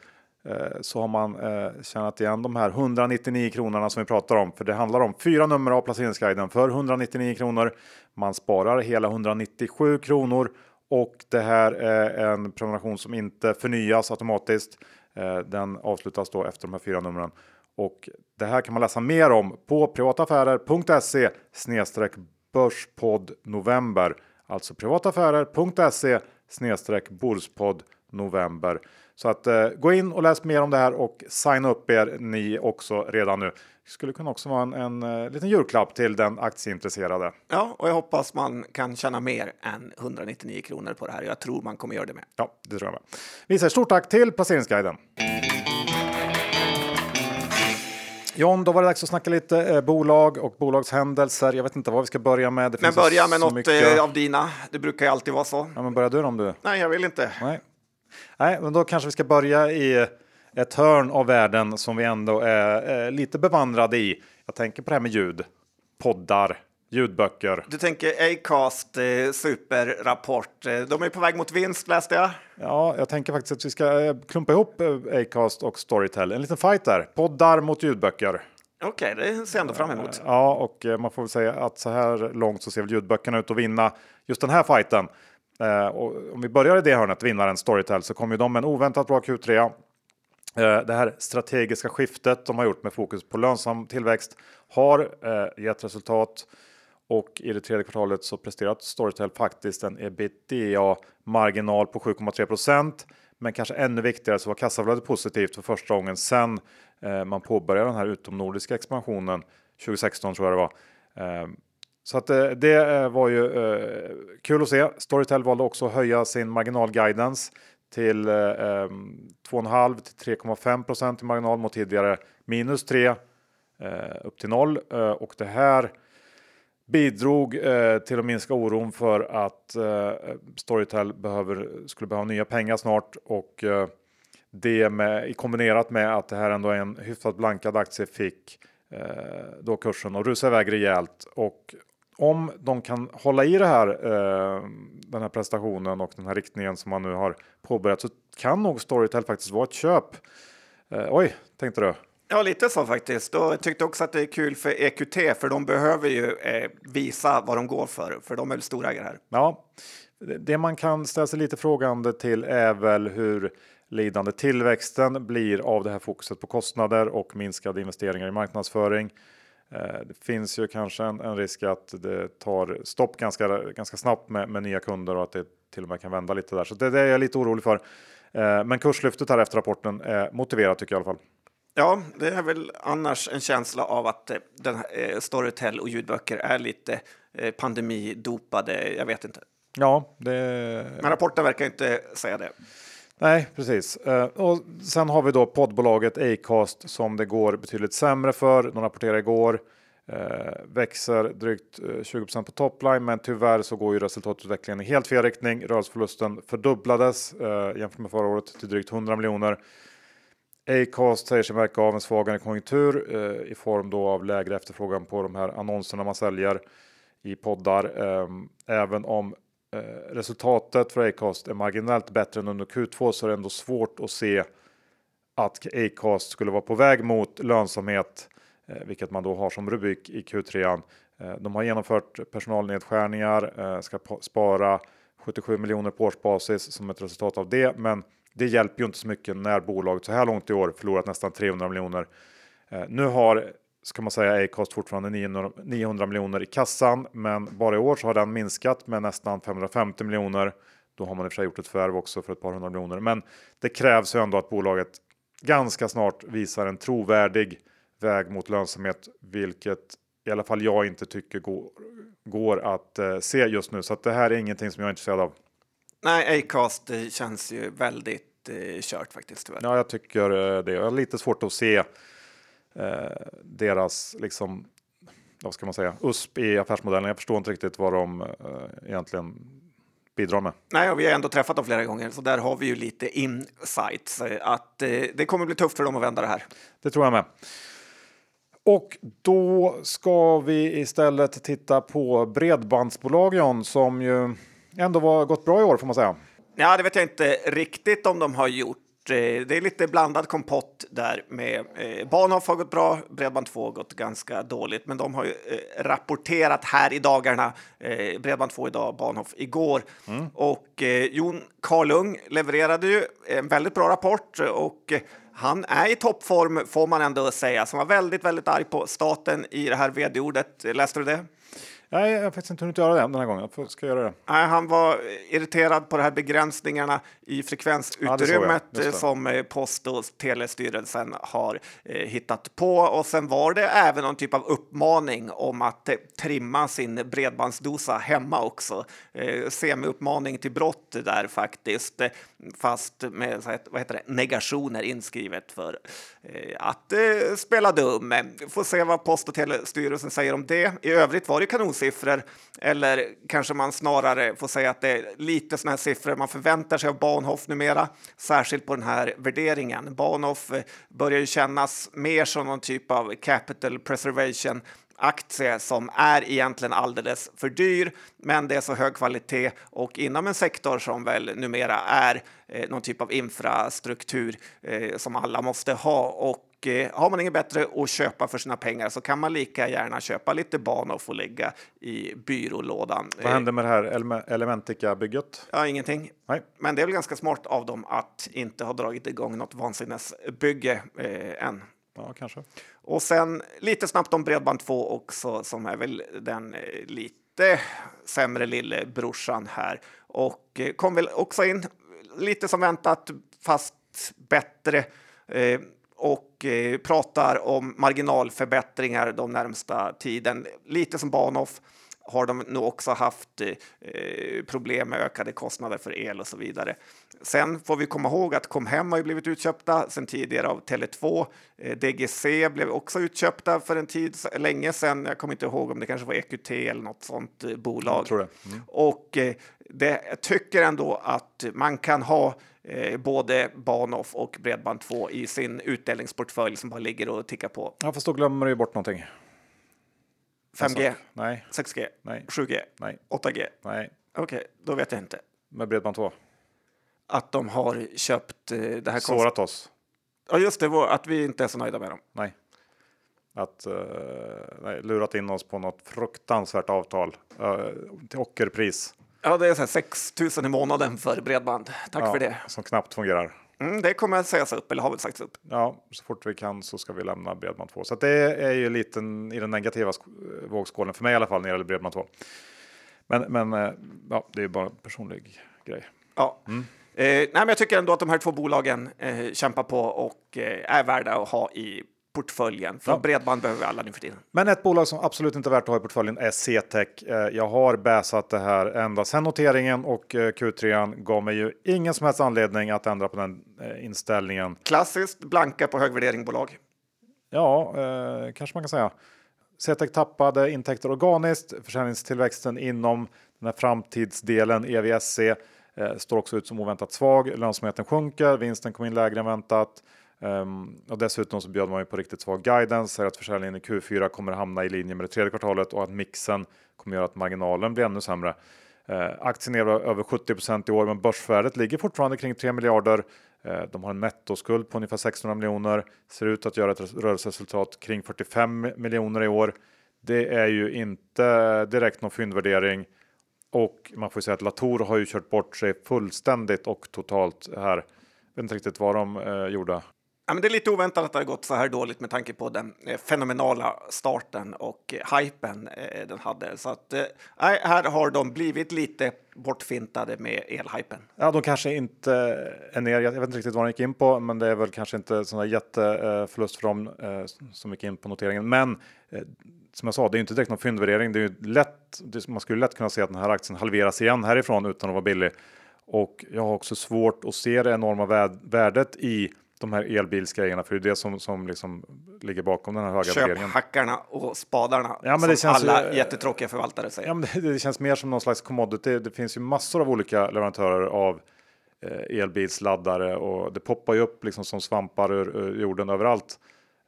Eh, så har man eh, tjänat igen de här 199 kronorna som vi pratar om. För det handlar om fyra nummer av placeringsguiden för 199 kronor. Man sparar hela 197 kronor och det här är en prenumeration som inte förnyas automatiskt. Eh, den avslutas då efter de här fyra numren. Och det här kan man läsa mer om på privataffärer.se snedstreck börspodd november. Alltså privataffärer.se snedstreck börspodd november. Så att eh, gå in och läs mer om det här och signa upp er ni också redan nu. Det skulle kunna också vara en, en, en eh, liten julklapp till den aktieintresserade. Ja, och jag hoppas man kan tjäna mer än 199 kronor på det här. Jag tror man kommer göra det med. Ja, det tror jag med. Vi säger stort tack till Placeringsguiden. John, då var det dags att snacka lite eh, bolag och bolagshändelser. Jag vet inte vad vi ska börja med. Det men börja med något mycket... Eh, av dina. Det brukar ju alltid vara så. Ja, men börja du om du. Nej, jag vill inte. Nej. Nej, men då kanske vi ska börja i ett hörn av världen som vi ändå är, är lite bevandrade i. Jag tänker på det här med ljud, poddar, ljudböcker. Du tänker Acast eh, superrapport. Eh, de är på väg mot vinst läste jag. Ja, jag tänker faktiskt att vi ska eh, klumpa ihop eh, Acast och Storytel. En liten fight där. Poddar mot ljudböcker. Okej, okay, det ser jag ändå fram emot. Ja, och man får väl säga att så här långt så ser väl ljudböckerna ut att vinna just den här fighten. Eh, och om vi börjar i det hörnet, vinnaren Storytel, så kommer ju de med en oväntat bra Q3. Eh, det här strategiska skiftet de har gjort med fokus på lönsam tillväxt har eh, gett resultat. Och i det tredje kvartalet så presterat Storytel faktiskt en ebitda-marginal på 7,3% Men kanske ännu viktigare så var kassaflödet positivt för första gången sedan man påbörjade den här utomnordiska expansionen 2016 tror jag det var. Så att eh, det eh, var ju eh, kul att se. Storytel valde också att höja sin marginalguidance till ehm, 2,5 till 3,5 i marginal mot tidigare minus 3 upp till 0 och det här bidrog eh, till att minska oron för att eh, Storytel behöver, skulle behöva nya pengar snart. Och eh, det med, i kombinerat med att det här ändå är en hyfsat blankad aktie fick eh, då kursen att rusa iväg rejält. Och om de kan hålla i det här, eh, den här prestationen och den här riktningen som man nu har påbörjat så kan nog Storytel faktiskt vara ett köp. Eh, oj, tänkte du? Ja, lite så faktiskt. Och jag tyckte också att det är kul för EQT, för de behöver ju eh, visa vad de går för, för de är storägare här. Ja, det man kan ställa sig lite frågande till är väl hur lidande tillväxten blir av det här fokuset på kostnader och minskade investeringar i marknadsföring. Eh, det finns ju kanske en, en, risk att det tar stopp ganska, ganska snabbt med, med, nya kunder och att det till och med kan vända lite där. Så det, det är jag lite orolig för. Eh, men kurslyftet här efter rapporten är motiverat tycker jag i alla fall. Ja, det är väl annars en känsla av att eh, den här, Storytel och ljudböcker är lite pandemidopade. Jag vet inte. Ja, det... Men rapporten verkar inte säga det. Nej, precis. Eh, och sen har vi då poddbolaget Acast som det går betydligt sämre för. De rapporterade igår. Eh, växer drygt eh, 20% på topline, men tyvärr så går ju resultatutvecklingen i helt fel riktning. Rörelseförlusten fördubblades jämfört med förra året till drygt 100 miljoner. Acast säger sig märka av en svagare konjunktur eh, i form då av lägre efterfrågan på de här annonserna man säljer i poddar. Eh, även om Eh, resultatet för Acast är marginellt bättre än under Q2 så är det ändå svårt att se att Acast skulle vara på väg mot lönsamhet, eh, vilket man då har som rubrik i Q3. Eh, de har genomfört personalnedskärningar, ska spara 77 miljoner på årsbasis som ett resultat av det, men det hjälper ju inte så mycket när bolaget så här långt i år förlorat nästan 300 miljoner. Nu har ska man säga Acast fortfarande 900, 900 miljoner i kassan, men bara i år så har den minskat med nästan 550 miljoner. Då har man i och för sig gjort ett förvärv också för ett par hundra miljoner, men det krävs ju ändå att bolaget ganska snart visar en trovärdig väg mot lönsamhet, vilket i alla fall jag inte tycker går, går att eh, se just nu. Så att det här är ingenting som jag är intresserad av. Nej, Acast känns ju väldigt eh, kört faktiskt. Tyvärr. Ja, jag tycker eh, det. Jag har lite svårt att se eh, deras, liksom, vad ska man säga, USP i affärsmodellen. Jag förstår inte riktigt vad de eh, egentligen bidrar med. Nej, och vi har ändå träffat dem flera gånger, så där har vi ju lite insights. Eh, att eh, det kommer bli tufft för dem att vända det här. Det tror jag med. Och då ska vi istället titta på bredbandsbolagen som ju ändå var gått bra i år får man säga. Ja, det vet jag inte riktigt om de har gjort. Eh, det är lite blandad kompott där med eh, Bahnhof har gått bra, Bredband2 har gått ganska dåligt, men de har ju eh, rapporterat här i dagarna. Eh, Bredband2 idag, Bahnhof igår. Mm. Och eh, Jon Karlung levererade ju en väldigt bra rapport och eh, han är i toppform får man ändå säga. Han var väldigt, väldigt arg på staten i det här vd-ordet. Läste du det? Nej, jag har faktiskt inte hunnit göra det den här gången. Jag ska göra det. Nej, han var irriterad på de här begränsningarna i frekvensutrymmet ja, som eh, Post och telestyrelsen har eh, hittat på. Och sen var det även någon typ av uppmaning om att eh, trimma sin bredbandsdosa hemma också. Eh, Semi-uppmaning till brott där faktiskt, eh, fast med vad heter det, negationer inskrivet för eh, att spela dum. Får se vad Post och telestyrelsen säger om det. I övrigt var det kanonsiffror siffror. Eller kanske man snarare får säga att det är lite sådana här siffror man förväntar sig av Bahnhof numera, särskilt på den här värderingen. Bahnhof eh, börjar ju kännas mer som någon typ av capital preservation aktie som är egentligen alldeles för dyr, men det är så hög kvalitet och inom en sektor som väl numera är eh, någon typ av infrastruktur eh, som alla måste ha och eh, har man inget bättre att köpa för sina pengar så kan man lika gärna köpa lite bana och få lägga i byrålådan. Vad händer med det här Elementica-bygget? Ja, ingenting. Nej. Men det är väl ganska smart av dem att inte ha dragit igång något vansinnesbygge eh, än. Ja, kanske. Och sen lite snabbt om Bredband2 också, som är väl den eh, lite sämre lillebrorsan här. Och eh, kom väl också in lite som väntat, fast bättre. Eh, och eh, pratar om marginalförbättringar de närmsta tiden. Lite som Bahnhof har de nog också haft eh, problem med ökade kostnader för el och så vidare. Sen får vi komma ihåg att Comhem har ju blivit utköpta sen tidigare av Tele2. Eh, DGC blev också utköpta för en tid länge sedan. Jag kommer inte ihåg om det kanske var EQT eller något sånt eh, bolag. Jag tror det. Mm. Och eh, det, jag tycker ändå att man kan ha eh, både Bahnhof och Bredband2 i sin utdelningsportfölj som bara ligger och tickar på. Ja, fast då glömmer du ju bort någonting. 5G, Alltså, Nej, 6G, nej, 7G, nej, 8G. nej. Okej, då vet jag inte. Med Bredband2. Att de har köpt eh, det här Sårat oss. Ja, just det, var att vi inte är så nöjda med dem. Nej. Att uh, nej, lurat in oss på något fruktansvärt avtal uh, till ockerpris. Ja, det är så här 6 000 i månaden för bredband. Tack Ja, för det. Som knappt fungerar. Mm, det kommer att sägas upp, eller har väl sagts upp. Ja, så fort vi kan så ska vi lämna Bredband2. Så att det är ju lite i den negativa sk- vågskålen, för mig i alla fall, när det gäller Bredband2. Men, men eh, ja, det är bara en personlig grej. Ja. Mm. Eh, nej, men jag tycker ändå att de här två bolagen eh, kämpar på och eh, är värda att ha i portföljen. För Ja. bredband behöver vi alla nu för tiden. Men ett bolag som absolut inte är värt att ha i portföljen är CTEC. Eh, Jag har bäsat det här ända sedan noteringen och eh, Q3 gav mig ju ingen som helst anledning att ändra på den eh, inställningen. Klassiskt blanka på högvärdering-bolag. Ja, kanske man kan säga. CTEC tappade intäkter organiskt. Försäljningstillväxten inom den här framtidsdelen EVSC eh, Eh, står också ut som oväntat svag. Lönsamheten sjunker, vinsten kom in lägre än väntat. Um, och dessutom så bjöd man ju på riktigt svag guidance, säger att försäljningen i Q4 kommer hamna i linje med det tredje kvartalet och att mixen kommer göra att marginalen blir ännu sämre. Uh, aktien är över 70% i år, men börsvärdet ligger fortfarande kring 3 miljarder. Uh, de har en nettoskuld på ungefär 600 miljoner, ser ut att göra ett rörelseresultat kring 45 miljoner i år. Det är ju inte direkt någon fyndvärdering och man får ju säga att Latour har ju kört bort sig fullständigt och totalt här. Jag vet inte riktigt vad de eh, gjorde. Ja, men det är lite oväntat att det har gått så här dåligt med tanke på den eh, fenomenala starten och eh, hypen eh, den hade. Så att, eh, här har de blivit lite bortfintade med elhypen. Ja, de kanske inte är ner. Jag vet inte riktigt vad de gick in på, men det är väl kanske inte sån där jätteförlust eh, för dem eh, som gick in på noteringen. Men eh, som jag sa, det är inte direkt någon fyndvärdering. Det är ju lätt. Det, man skulle lätt kunna se att den här aktien halveras igen härifrån utan att vara billig. Och jag har också svårt att se det enorma värdet i de här elbilsgrejerna, för det är det som, som liksom ligger bakom den här höga värderingen. Köphackarna och spadarna Ja, men det känns alla ju- jättetråkiga förvaltare säger. Ja, men det, det känns mer som någon slags commodity. Det finns ju massor av olika leverantörer av eh, elbilsladdare och det poppar ju upp liksom som svampar ur, ur jorden överallt.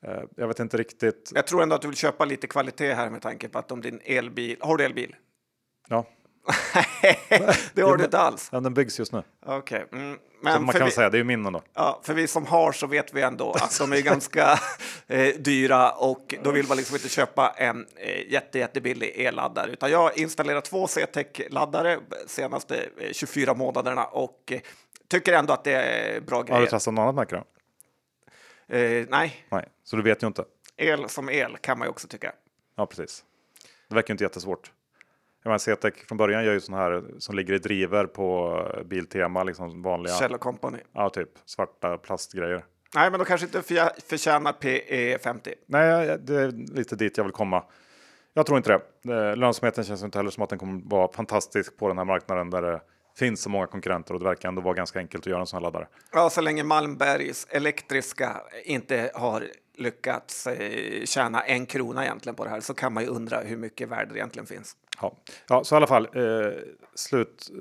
Eh, jag vet inte riktigt. Jag tror ändå att du vill köpa lite kvalitet här med tanke på att om din elbil... Har du elbil? Ja, det har du inte alls. ja den byggs just nu. Okej. Mm. Så Men man kan vi, säga, det är ju min ändå. ja, för vi som har så vet vi ändå att de är ganska eh, dyra och då vill man liksom inte köpa en eh, jätte, jättebillig elladdare. Utan jag har installerat två C-Tech-laddare senaste eh, 24 månaderna och eh, tycker ändå att det är bra Har du grejer. testat något annat märke då? Eh, nej, Nej, så du vet ju inte. el som el kan man ju också tycka. Ja, precis. Det verkar inte jättesvårt. Menar, CTEC från början gör ju sån här som ligger i driver på eh, Biltema, liksom vanliga, Kjell Company. ja, typ svarta plastgrejer. Nej, men de kanske inte förtjä- förtjänar PE 50. Nej, det är lite dit jag vill komma. Jag tror inte det. Eh, Lönsamheten känns inte heller som att den kommer vara fantastisk på den här marknaden där det finns så många konkurrenter och det verkar ändå vara ganska enkelt att göra en sån här laddare. Ja, så länge Malmbergs elektriska inte har lyckats eh, tjäna en krona egentligen på det här så kan man ju undra hur mycket värde det egentligen finns. Ja, ja så i alla fall eh, slut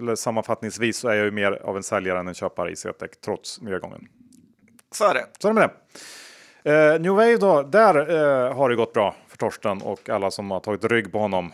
eh, sammanfattningsvis så är jag ju mer av en säljare än en köpare i CTEC trots nedgången. Så är det. Så är det med det. Eh, New Wave då, där eh, har det gått bra för Torsten och alla som har tagit rygg på honom.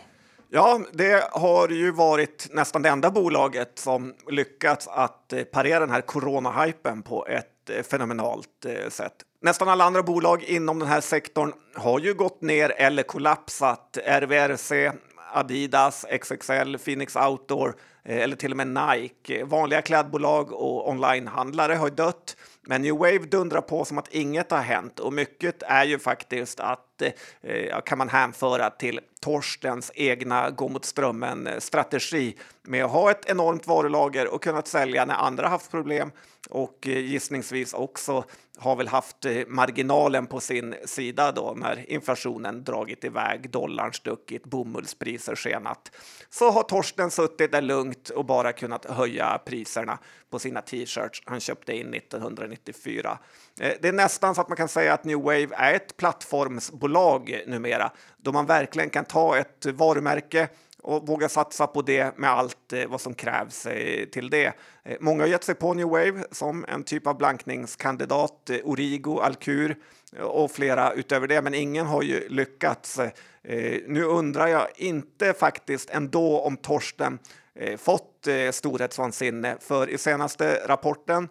Ja, det har ju varit nästan det enda bolaget som lyckats att eh, parera den här corona-hypen på ett eh, fenomenalt sätt. Nästan alla andra bolag inom den här sektorn har ju gått ner eller kollapsat. RVRC, Adidas, XXL, Phoenix Outdoor eh, eller till och med Nike. Vanliga klädbolag och onlinehandlare har dött. Men New Wave dundrar på som att inget har hänt och mycket är ju faktiskt att eh, kan man hänföra till Torstens egna gå mot strömmen-strategi med att ha ett enormt varulager och kunnat sälja när andra haft problem och eh, gissningsvis också har väl haft eh, marginalen på sin sida då när inflationen dragit iväg, dollarn stuckit, bomullspriser skenat. Så har Torsten suttit där lugnt och bara kunnat höja priserna på sina t-shirts han köpte in 1994. Eh, det är nästan så att man kan säga att New Wave är ett plattformsbolag numera då man verkligen kan ta ett varumärke och våga satsa på det med allt eh, vad som krävs eh, till det. Eh, många har gett sig på New Wave som en typ av blankningskandidat, eh, Origo, Alkur eh, och flera utöver det, men ingen har ju lyckats. Eh, nu undrar jag inte faktiskt ändå om Torsten fått storhetsvansinne, för i senaste rapporten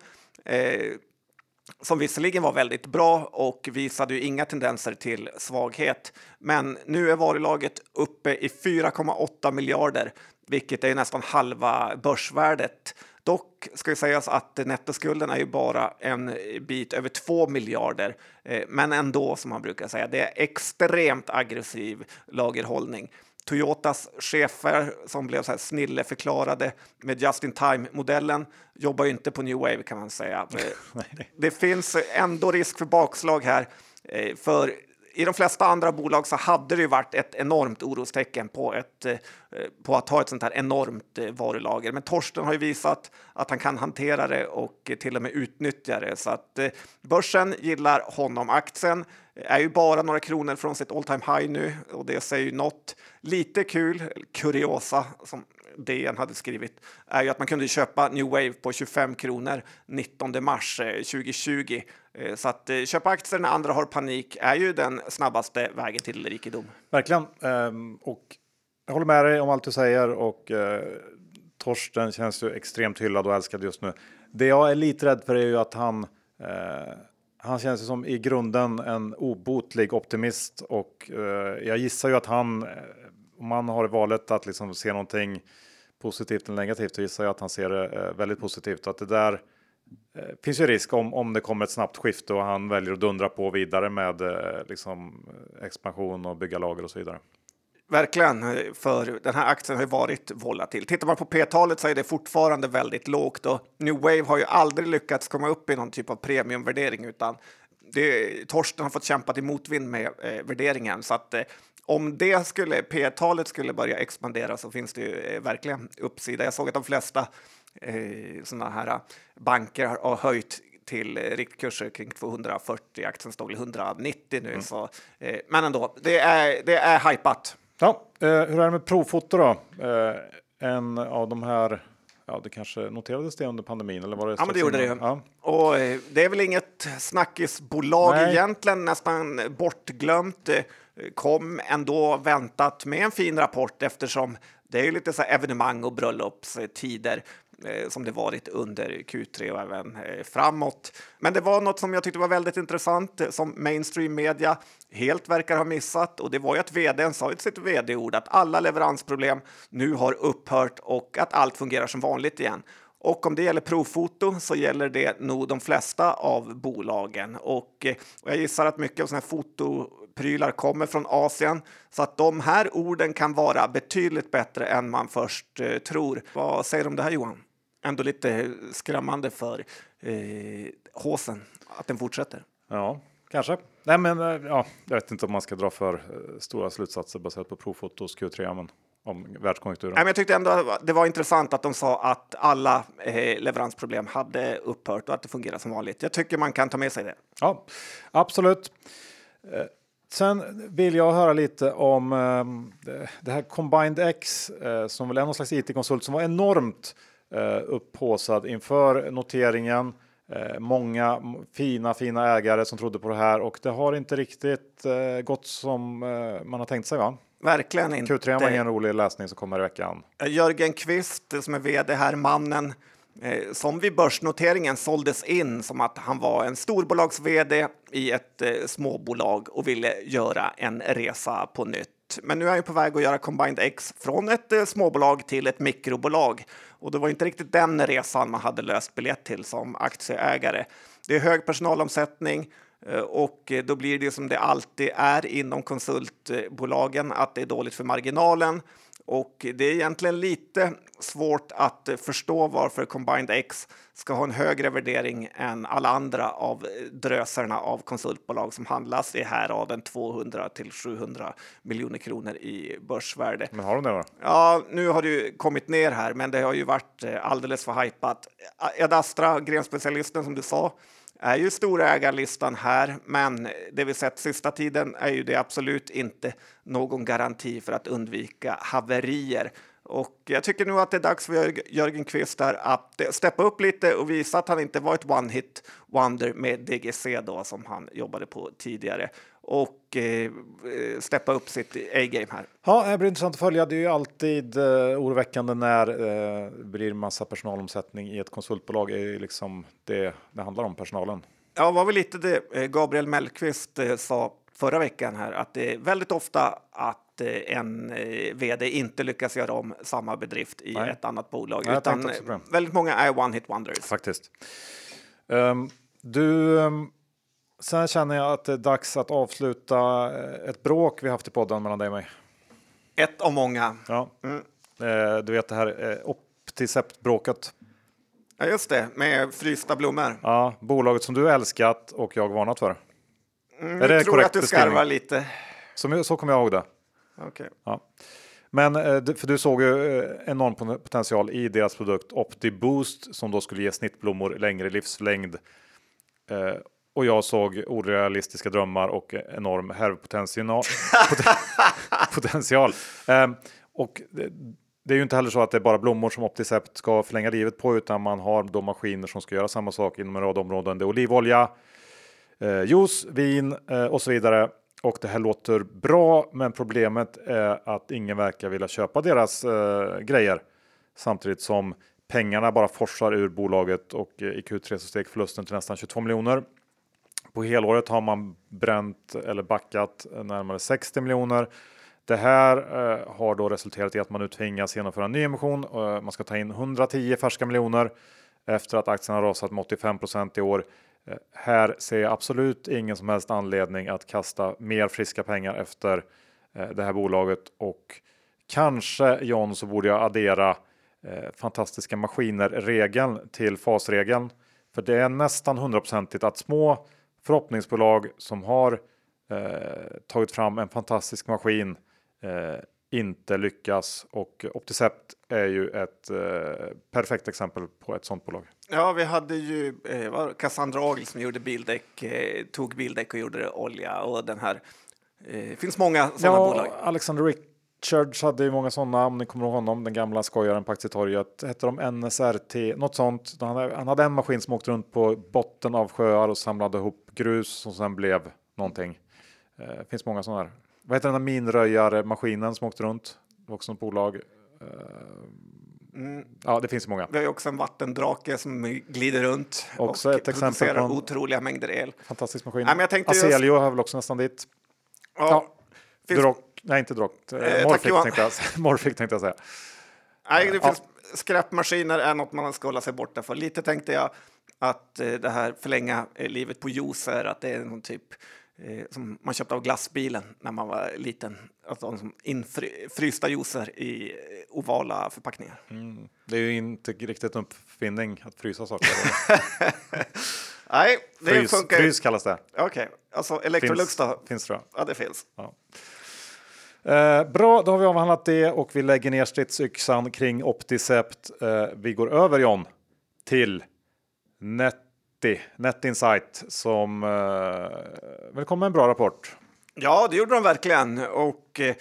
som visserligen var väldigt bra och visade ju inga tendenser till svaghet. Men nu är varulaget uppe i 4,8 miljarder, vilket är nästan halva börsvärdet. Dock ska ju sägas att nettoskulden är ju bara en bit över 2 miljarder, eh, men ändå som man brukar säga, det är extremt aggressiv lagerhållning. Toyotas chefer som blev så här snilleförklarade med just in time-modellen jobbar ju inte på New Wave kan man säga. det finns ändå risk för bakslag här, eh, för i de flesta andra bolag så hade det ju varit ett enormt orostecken på, ett, eh, på att ha ett sånt här enormt eh, varulager. Men Torsten har ju visat att han kan hantera det och till och med utnyttja det. Så att börsen gillar honom. Aktien är ju bara några kronor från sitt all time high nu och det säger ju något. Lite kul, kuriosa, som DN hade skrivit, är ju att man kunde köpa New Wave på 25 kronor 19 mars eh, 2020. Eh, så att eh, köpa aktier när andra har panik är ju den snabbaste vägen till rikedom. Verkligen. Ehm, och jag håller med dig om allt du säger och Torsten känns ju extremt hyllad och älskad just nu. Det jag är lite rädd för är ju att han han känns ju som i grunden en obotlig optimist och eh, jag gissar ju att han, eh, om man har valet att liksom se någonting positivt eller negativt, så gissar jag att han ser det eh, väldigt positivt att det där eh, finns ju risk om, om det kommer ett snabbt skifte och han väljer att dundra på vidare med eh, liksom eh, expansion och bygga lager och så vidare. Verkligen, för den här aktien har ju varit volatil. Tittar man på P-talet så är det fortfarande väldigt lågt och New Wave har ju aldrig lyckats komma upp i någon typ av premiumvärdering utan det, Torsten har fått kämpa till motvind med eh, värderingen så att eh, om det skulle P-talet skulle börja expandera så finns det ju eh, verkligen uppsida. Jag såg att de flesta eh, sådana här banker har, har höjt till eh, riktkurser kring 240. Aktien stod 190 nu, mm. så, eh, men ändå, det är, det är hypat. Ja, eh, hur är det med provfoto då? Eh, en av de här Ja, det kanske noterades det under pandemin eller var det? Ja, men det gjorde det ju. Ja. Och eh, det är väl inget snackisbolag Nej. egentligen, nästan bortglömt. Kom ändå väntat med en fin rapport eftersom det är ju lite så evenemang och bröllopstider. Eh, som det varit under Q3 och även eh, framåt. Men det var något som jag tyckte var väldigt intressant eh, som mainstream media helt verkar ha missat och det var ju att vdn sa i sitt vd-ord att alla leveransproblem nu har upphört och att allt fungerar som vanligt igen. Och om det gäller provfoto så gäller det nog de flesta av bolagen. Och, och jag gissar att mycket av sådana här fotoprylar kommer från Asien så att de här orden kan vara betydligt bättre än man först eh, tror. Vad säger du om det här Johan? Ändå lite skrämmande för eh, håsen att den fortsätter. Ja, kanske. Nej, men eh, ja, jag vet inte om man ska dra för eh, stora slutsatser baserat på provfotos Q3. Men om världskonjunkturen. Nej, men jag tyckte ändå det var intressant att de sa att alla eh, leveransproblem hade upphört och att det fungerar som vanligt. Jag tycker man kan ta med sig det. Ja, absolut. Eh, sen vill jag höra lite om eh, det här Combined X eh, som väl är någon slags it-konsult som var enormt upphåsad inför noteringen. Eh, många fina, fina ägare som trodde på det här och det har inte riktigt eh, gått som eh, man har tänkt sig. Va? Verkligen inte. Q3 var ingen rolig läsning som kommer i veckan. Jörgen Kvist som är vd här, mannen eh, som vid börsnoteringen såldes in som att han var en storbolags-vd i ett eh, småbolag och ville göra en resa på nytt. Men nu är han på väg att göra Combined X från ett eh, småbolag till ett mikrobolag. Och det var inte riktigt den resan man hade löst biljett till som aktieägare. Det är hög personalomsättning eh, och eh, då blir det som det alltid är inom konsultbolagen, att det är dåligt för marginalen. Och det är egentligen lite svårt att förstå varför Combined X ska ha en högre värdering än alla andra av dröserna av konsultbolag som handlas i häraden 200 till 700 miljoner kronor i börsvärde. Men har de det då? Ja, nu har det ju kommit ner här, men det har ju varit eh, alldeles för hypat. Ed Astra, grenspecialisten som du sa, är ju storägarlistan här, men det vi sett sista tiden är ju det absolut inte någon garanti för att undvika haverier. Och jag tycker nog att det är dags för Jörgen Kvist där att eh, steppa upp lite och visa att han inte var ett one hit wonder med DGC då som han jobbade på tidigare och eh, steppa upp sitt A-game här. Ja, det blir intressant att följa. Det är ju alltid eh, oroväckande när eh, det blir massa personalomsättning i ett konsultbolag. Det är ju liksom det det handlar om, personalen. Ja, var väl lite det eh, Gabriel Mellqvist eh, sa förra veckan här, att det är väldigt ofta att eh, en eh, vd inte lyckas göra om samma bedrift i Nej. ett annat bolag, Nej, utan väldigt många är one hit wonders. Faktiskt. Ehm, du, um, sen känner jag att det är dags att avsluta eh, ett bråk vi haft i podden mellan dig och mig. Ett av många. Ja. Eh, du vet det här eh, Opticept-bråket. Ja, just det, med frysta blommor. Ja, bolaget som du älskat och jag varnat för. Mm, Är det jag tror att du skarvar lite. Så, så kommer jag ihåg det. Okej. Ja. Men för du såg ju enorm pot- potential i deras produkt OptiBoost som då skulle ge snittblommor längre livslängd. Och jag såg orealistiska drömmar och enorm härvpotential. pot- potential. Eh, och det, det är ju inte heller så att det är bara blommor som Opticept ska förlänga livet på utan man har då maskiner som ska göra samma sak inom en rad områden. Det är olivolja, eh, juice, vin eh, och så vidare. Och det här låter bra, men problemet är att ingen verkar vilja köpa deras eh, grejer. Samtidigt som pengarna bara forsar ur bolaget och eh, i Q3 så steg förlusten till nästan 22 miljoner. På helåret har man bränt eller backat närmare 60 miljoner. Det här eh, har då resulterat i att man nu tvingas genomföra en ny emission. Eh, man ska ta in 110 färska miljoner efter att aktien har rasat med 85 i år. Eh, här ser jag absolut ingen som helst anledning att kasta mer friska pengar efter eh, det här bolaget och kanske John så borde jag addera eh, fantastiska maskiner-regeln till fasregeln. För det är nästan hundraprocentigt att små förhoppningsbolag som har eh, tagit fram en fantastisk maskin eh, inte lyckas och Opticept är ju ett eh, perfekt exempel på ett sådant bolag. Ja, vi hade ju eh, det Cassandra Agel som gjorde bildäck, eh, tog bildäck och gjorde det olja och den här. Eh, finns många sådana bolag. Alexander Richards hade ju många sådana, om ni kommer ihåg honom, den gamla skojaren på Aktietorget. Hette de NSRT, något sånt. Han hade, han hade en maskin som åkte runt på botten av sjöar och samlade ihop grus som sen blev någonting. Eh, finns många sådana här. Vad heter den där minröjarmaskinen som åkte runt? Det var också ett bolag. Eh, Mm. Ja, det finns många. Vi har ju också en vattendrake som glider runt Också och ett producerar på en- otroliga mängder el. Fantastisk maskin. Nej, men jag tänkte just- har väl också nästan dit. Ja, Ja, finns, nej inte Drock. Eh, Eh, Morphic, Johan. tänkte jag. Morphic tänkte jag säga. nej, det Ja. finns skräpmaskiner är något man ska hålla sig borta för. Lite tänkte jag att eh, det här förlänga eh, livet på juicer, att det är någon typ eh, som man köpte av glassbilen när man var liten. Alltså de som infrysta juicer i eh, ovala förpackningar. Det är ju inte riktigt en uppfinning att frysa saker. Nej, det frys, funkar. frys kallas det. Okej, alltså Electrolux Finns, då? finns tror jag. Ja, det finns. Eh, bra, då har vi avhandlat det och vi lägger ner stridsyxan kring Opticept. Eh, vi går över John till Netti, Netinsight som eh, väl kom med en bra rapport. Ja, det gjorde de verkligen. Och eh,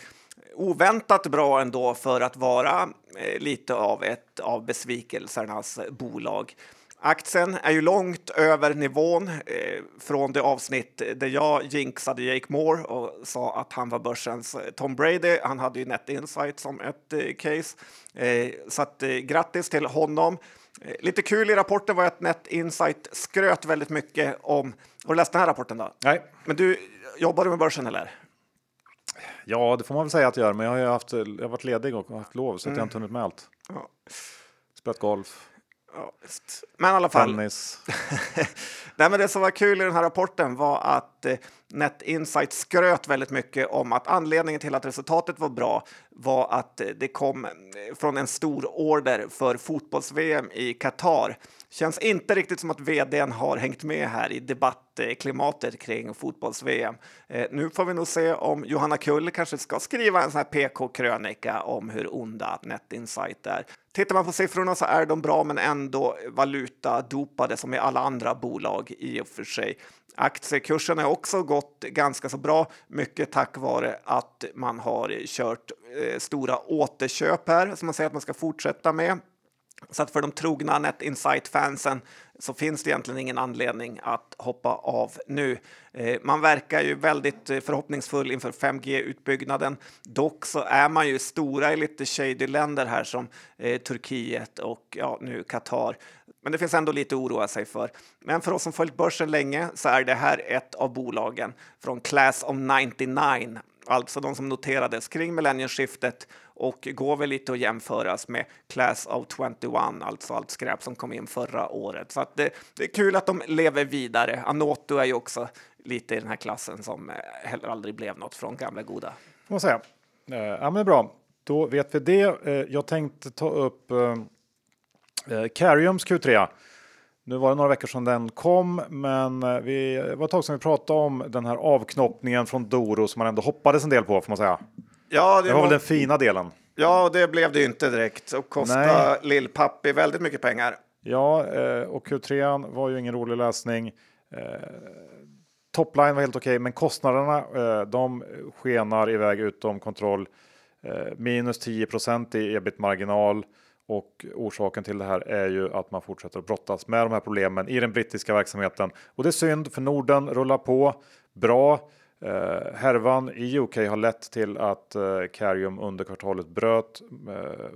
oväntat bra ändå för att vara eh, lite av ett av besvikelsernas bolag. Aktien är ju långt över nivån eh, från det avsnitt där jag jinxade Jake Moore och sa att han var börsens eh, Tom Brady. Han hade ju Net Insight som ett eh, case. Eh, så att, eh, grattis till honom. Eh, lite kul i rapporten var att Net Insight skröt väldigt mycket om... Har du läst den här rapporten då? Nej. Men du, jobbar du med börsen eller? Ja, det får man väl säga att jag gör, men jag har ju haft, jag har varit ledig och haft lov så att jag har inte hunnit med allt. Ja. Spelat golf, Ja. Men i alla fall. Nej, men det som var kul i den här rapporten var att eh, Net Insight skröt väldigt mycket om att anledningen till att resultatet var bra var att eh, det kom eh, från en stor order för fotbolls-VM i Qatar. Känns inte riktigt som att vdn har hängt med här i debattklimatet kring fotbolls-VM. Eh, nu får vi nog se om Johanna Kull kanske ska skriva en sån här PK-krönika om hur onda Net Insight är. Tittar man på siffrorna så är de bra, men ändå valutadopade som i alla andra bolag i och för sig. Aktiekursen har också gått ganska så bra, mycket tack vare att man har kört eh, stora återköp här som man säger att man ska fortsätta med. Så att för de trogna Net Insight-fansen så finns det egentligen ingen anledning att hoppa av nu. Eh, man verkar ju väldigt eh, förhoppningsfull inför 5G-utbyggnaden. Dock så är man ju stora i lite shady länder här som eh, Turkiet och ja, nu Qatar. Men det finns ändå lite att oroa sig för. Men för oss som följt börsen länge så är det här ett av bolagen från Class of 99, alltså de som noterades kring millennieskiftet och går väl lite att jämföras med Class of 21, alltså allt skräp som kom in förra året. Så att det, det är kul att de lever vidare. Anoto är ju också lite i den här klassen som eh, heller aldrig blev något från gamla goda. Får man säga. Eh, ja, men bra, då vet vi det. Eh, jag tänkte ta upp Cariums Q3. Nu var det några veckor sedan den kom, men eh, vi, det var ett tag sedan vi pratade om den här avknoppningen från Doro som man ändå hoppades en del på, får man säga. Ja, Det var väl den fina delen. ja, det blev det ju inte direkt och kostade Lill-Pappi väldigt mycket pengar. Ja, eh, och Q3 var ju ingen rolig läsning. Eh, Topline var helt okej, men kostnaderna de skenar iväg utom kontroll. Minus 10 i ebit-marginal och orsaken till det här är ju att man fortsätter att brottas med de här problemen i den brittiska verksamheten. Och det är synd för Norden rullar på bra. Eh, härvan i UK har lett till att eh, Carium under kvartalet bröt eh,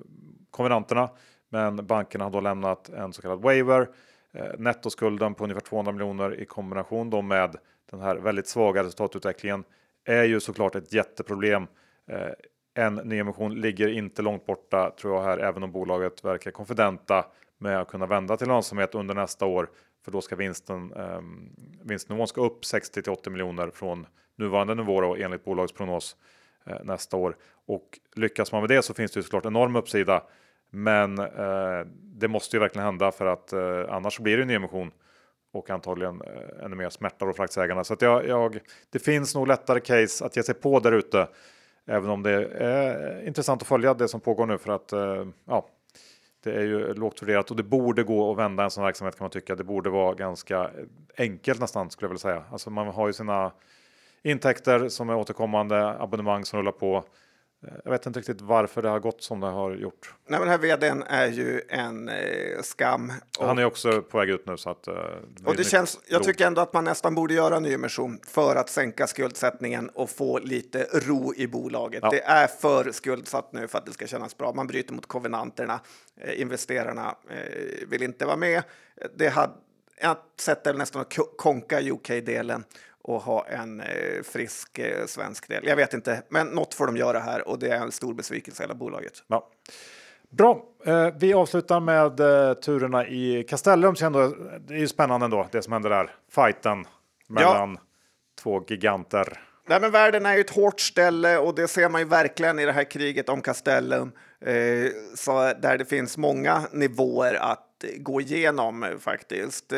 konvenanterna, men bankerna har då lämnat en så kallad waiver. Eh, nettoskulden på ungefär 200 miljoner i kombination då med den här väldigt svaga resultatutvecklingen är ju såklart ett jätteproblem. Eh, en nyemission ligger inte långt borta tror jag här, även om bolaget verkar konfidenta med att kunna vända till lönsamhet under nästa år. För då ska vinsten, eh, vinstnivån ska upp 60 till 80 miljoner från nuvarande nivå då, enligt bolagets prognos eh, nästa år. Och lyckas man med det så finns det ju såklart enorm uppsida. Men eh, det måste ju verkligen hända för att eh, annars blir det en nyemission och antagligen eh, ännu mer smärta för aktieägarna. Så att jag, jag, det finns nog lättare case att ge sig på där ute. Även om det är intressant att följa det som pågår nu för att eh, ja, det är ju lågt värderat och det borde gå att vända en sån verksamhet kan man tycka. Det borde vara ganska enkelt nästan skulle jag vilja säga. Alltså man har ju sina intäkter som är återkommande, abonnemang som rullar på. Eh, Jag vet inte riktigt varför det har gått som det har gjort. Nej, men den här vdn är ju en eh, skam. Och, Han är också på väg ut nu så att. eh, och det känns, jag blod. tycker ändå att man nästan borde göra en nyemission för att sänka skuldsättningen och få lite ro i bolaget. Ja. Det är för skuldsatt nu för att det ska kännas bra. Man bryter mot kovenanterna. Eh, investerarna eh, vill inte vara med. Det hade, ett sätt är nästan att ko- konka UK-delen och ha en eh, frisk eh, svensk del. Jag vet inte, men något får de göra här och det är en stor besvikelse hela bolaget. Ja. Bra, eh, vi avslutar med turerna i Castellum. Det är ju spännande ändå det som händer där. Fighten mellan två giganter. Nej, men världen är ju ett hårt ställe och det ser man ju verkligen i det här kriget om Castellum. Eh, så där det finns många nivåer att gå igenom faktiskt.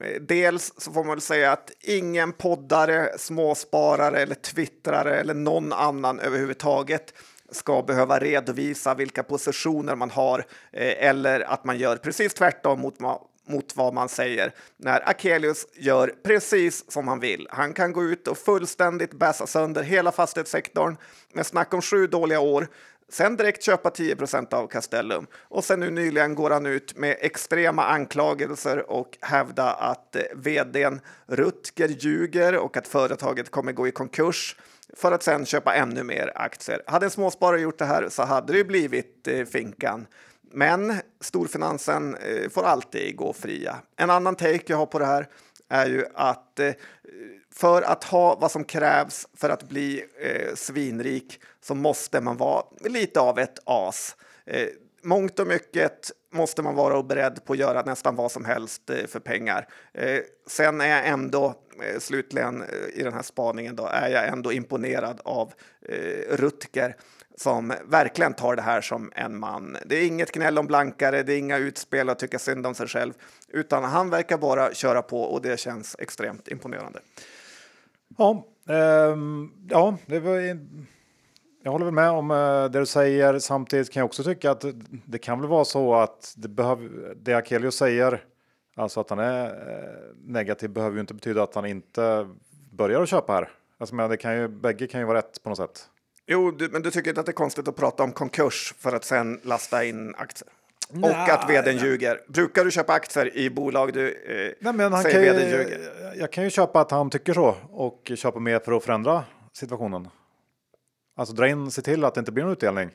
Eh, dels så får man väl säga att ingen poddare, småsparare eller twittrare eller någon annan överhuvudtaget ska behöva redovisa vilka positioner man har eh, eller att man gör precis tvärtom mot mot vad man säger när Akelius gör precis som han vill. Han kan gå ut och fullständigt bäsa sönder hela fastighetssektorn med snack om sju dåliga år sen direkt köpa 10% av Castellum. Och sen nu nyligen går han ut med extrema anklagelser och hävda att eh, vdn Rutger ljuger och att företaget kommer gå i konkurs för att sen köpa ännu mer aktier. Hade en småsparare gjort det här så hade det blivit eh, finkan. Men storfinansen eh, får alltid gå fria. En annan take jag har på det här är ju att eh, för att ha vad som krävs för att bli eh, svinrik så måste man vara lite av ett as. Eh, mångt och mycket måste man vara beredd på att göra nästan vad som helst eh, för pengar. Eh, sen är jag ändå eh, slutligen eh, i den här spaningen då är jag ändå imponerad av eh, Rutger som verkligen tar det här som en man. Det är inget gnäll om blankare, det är inga utspel och tycka synd om sig själv, utan han verkar bara köra på och det känns extremt imponerande. Ja, um, ja, det var. Jag håller väl med om uh, det du säger. Samtidigt kan jag också tycka att det kan väl vara så att det behöver det Akelius säger, alltså att han är uh, negativ, behöver ju inte betyda att han inte börjar att köpa här. Alltså, men det kan ju, bägge kan ju vara rätt på något sätt. Jo, du, men du tycker inte att det är konstigt att prata om konkurs för att sen lasta in aktier? Nej, och att vdn ljuger. Brukar du köpa aktier i bolag du eh, Nej, men han säger vdn ljuger? Jag kan ju köpa att han tycker så och köpa mer för att förändra situationen. Alltså dra in, se till att det inte blir någon utdelning.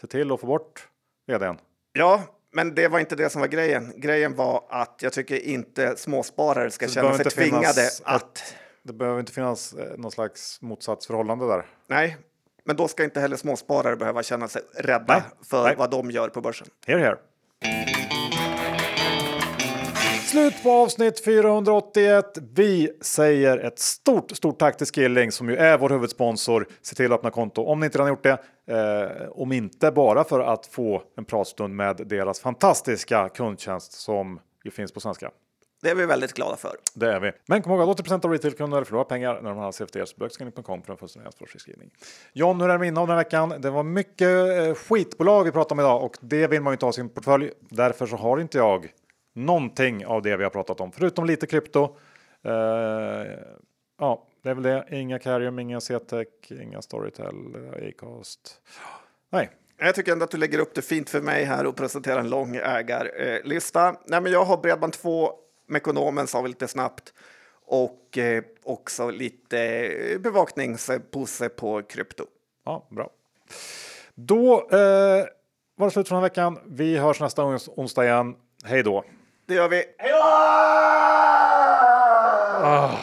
Se till att få bort vdn. Ja, men det var inte det som var grejen. Grejen var att jag tycker inte småsparare ska känna sig tvingade att... Det behöver inte finnas eh, någon slags motsatsförhållande där. Nej, men då ska inte heller småsparare behöva känna sig rädda Nej. för Nej. vad de gör på börsen. Here, here. Slut på avsnitt 481. Vi säger ett stort, stort tack till Skilling som ju är vår huvudsponsor. Se till att öppna konto om ni inte redan gjort det. Eh, om inte bara för att få en pratstund med deras fantastiska kundtjänst som ju finns på svenska. Det är vi väldigt glada för. Det är vi. Men kom ihåg att 80% av retailkunder förlorar pengar när de har CFDs på bögskrivning.com för en fullständig ansvarsfriskrivning. John, hur är det med innehav den här veckan? Det var mycket eh, skitbolag vi pratade om idag och det vill man ju inte ha sin portfölj. Därför så har inte jag någonting av det vi har pratat om, förutom lite krypto. Uh, ja, det är väl det. Inga Carium, inga CTEC, inga Storytel, Acast. Nej, jag tycker ändå att du lägger upp det fint för mig här och presenterar en lång ägarlista. Nej, men jag har Bredband2 Mekonomen sa vi lite snabbt och eh, också lite bevakningspåse på krypto. Ja, bra. Då eh, var det slut för den här veckan. Vi hörs nästa onsdag igen. Hej då! Det gör vi. Hej då! Ah.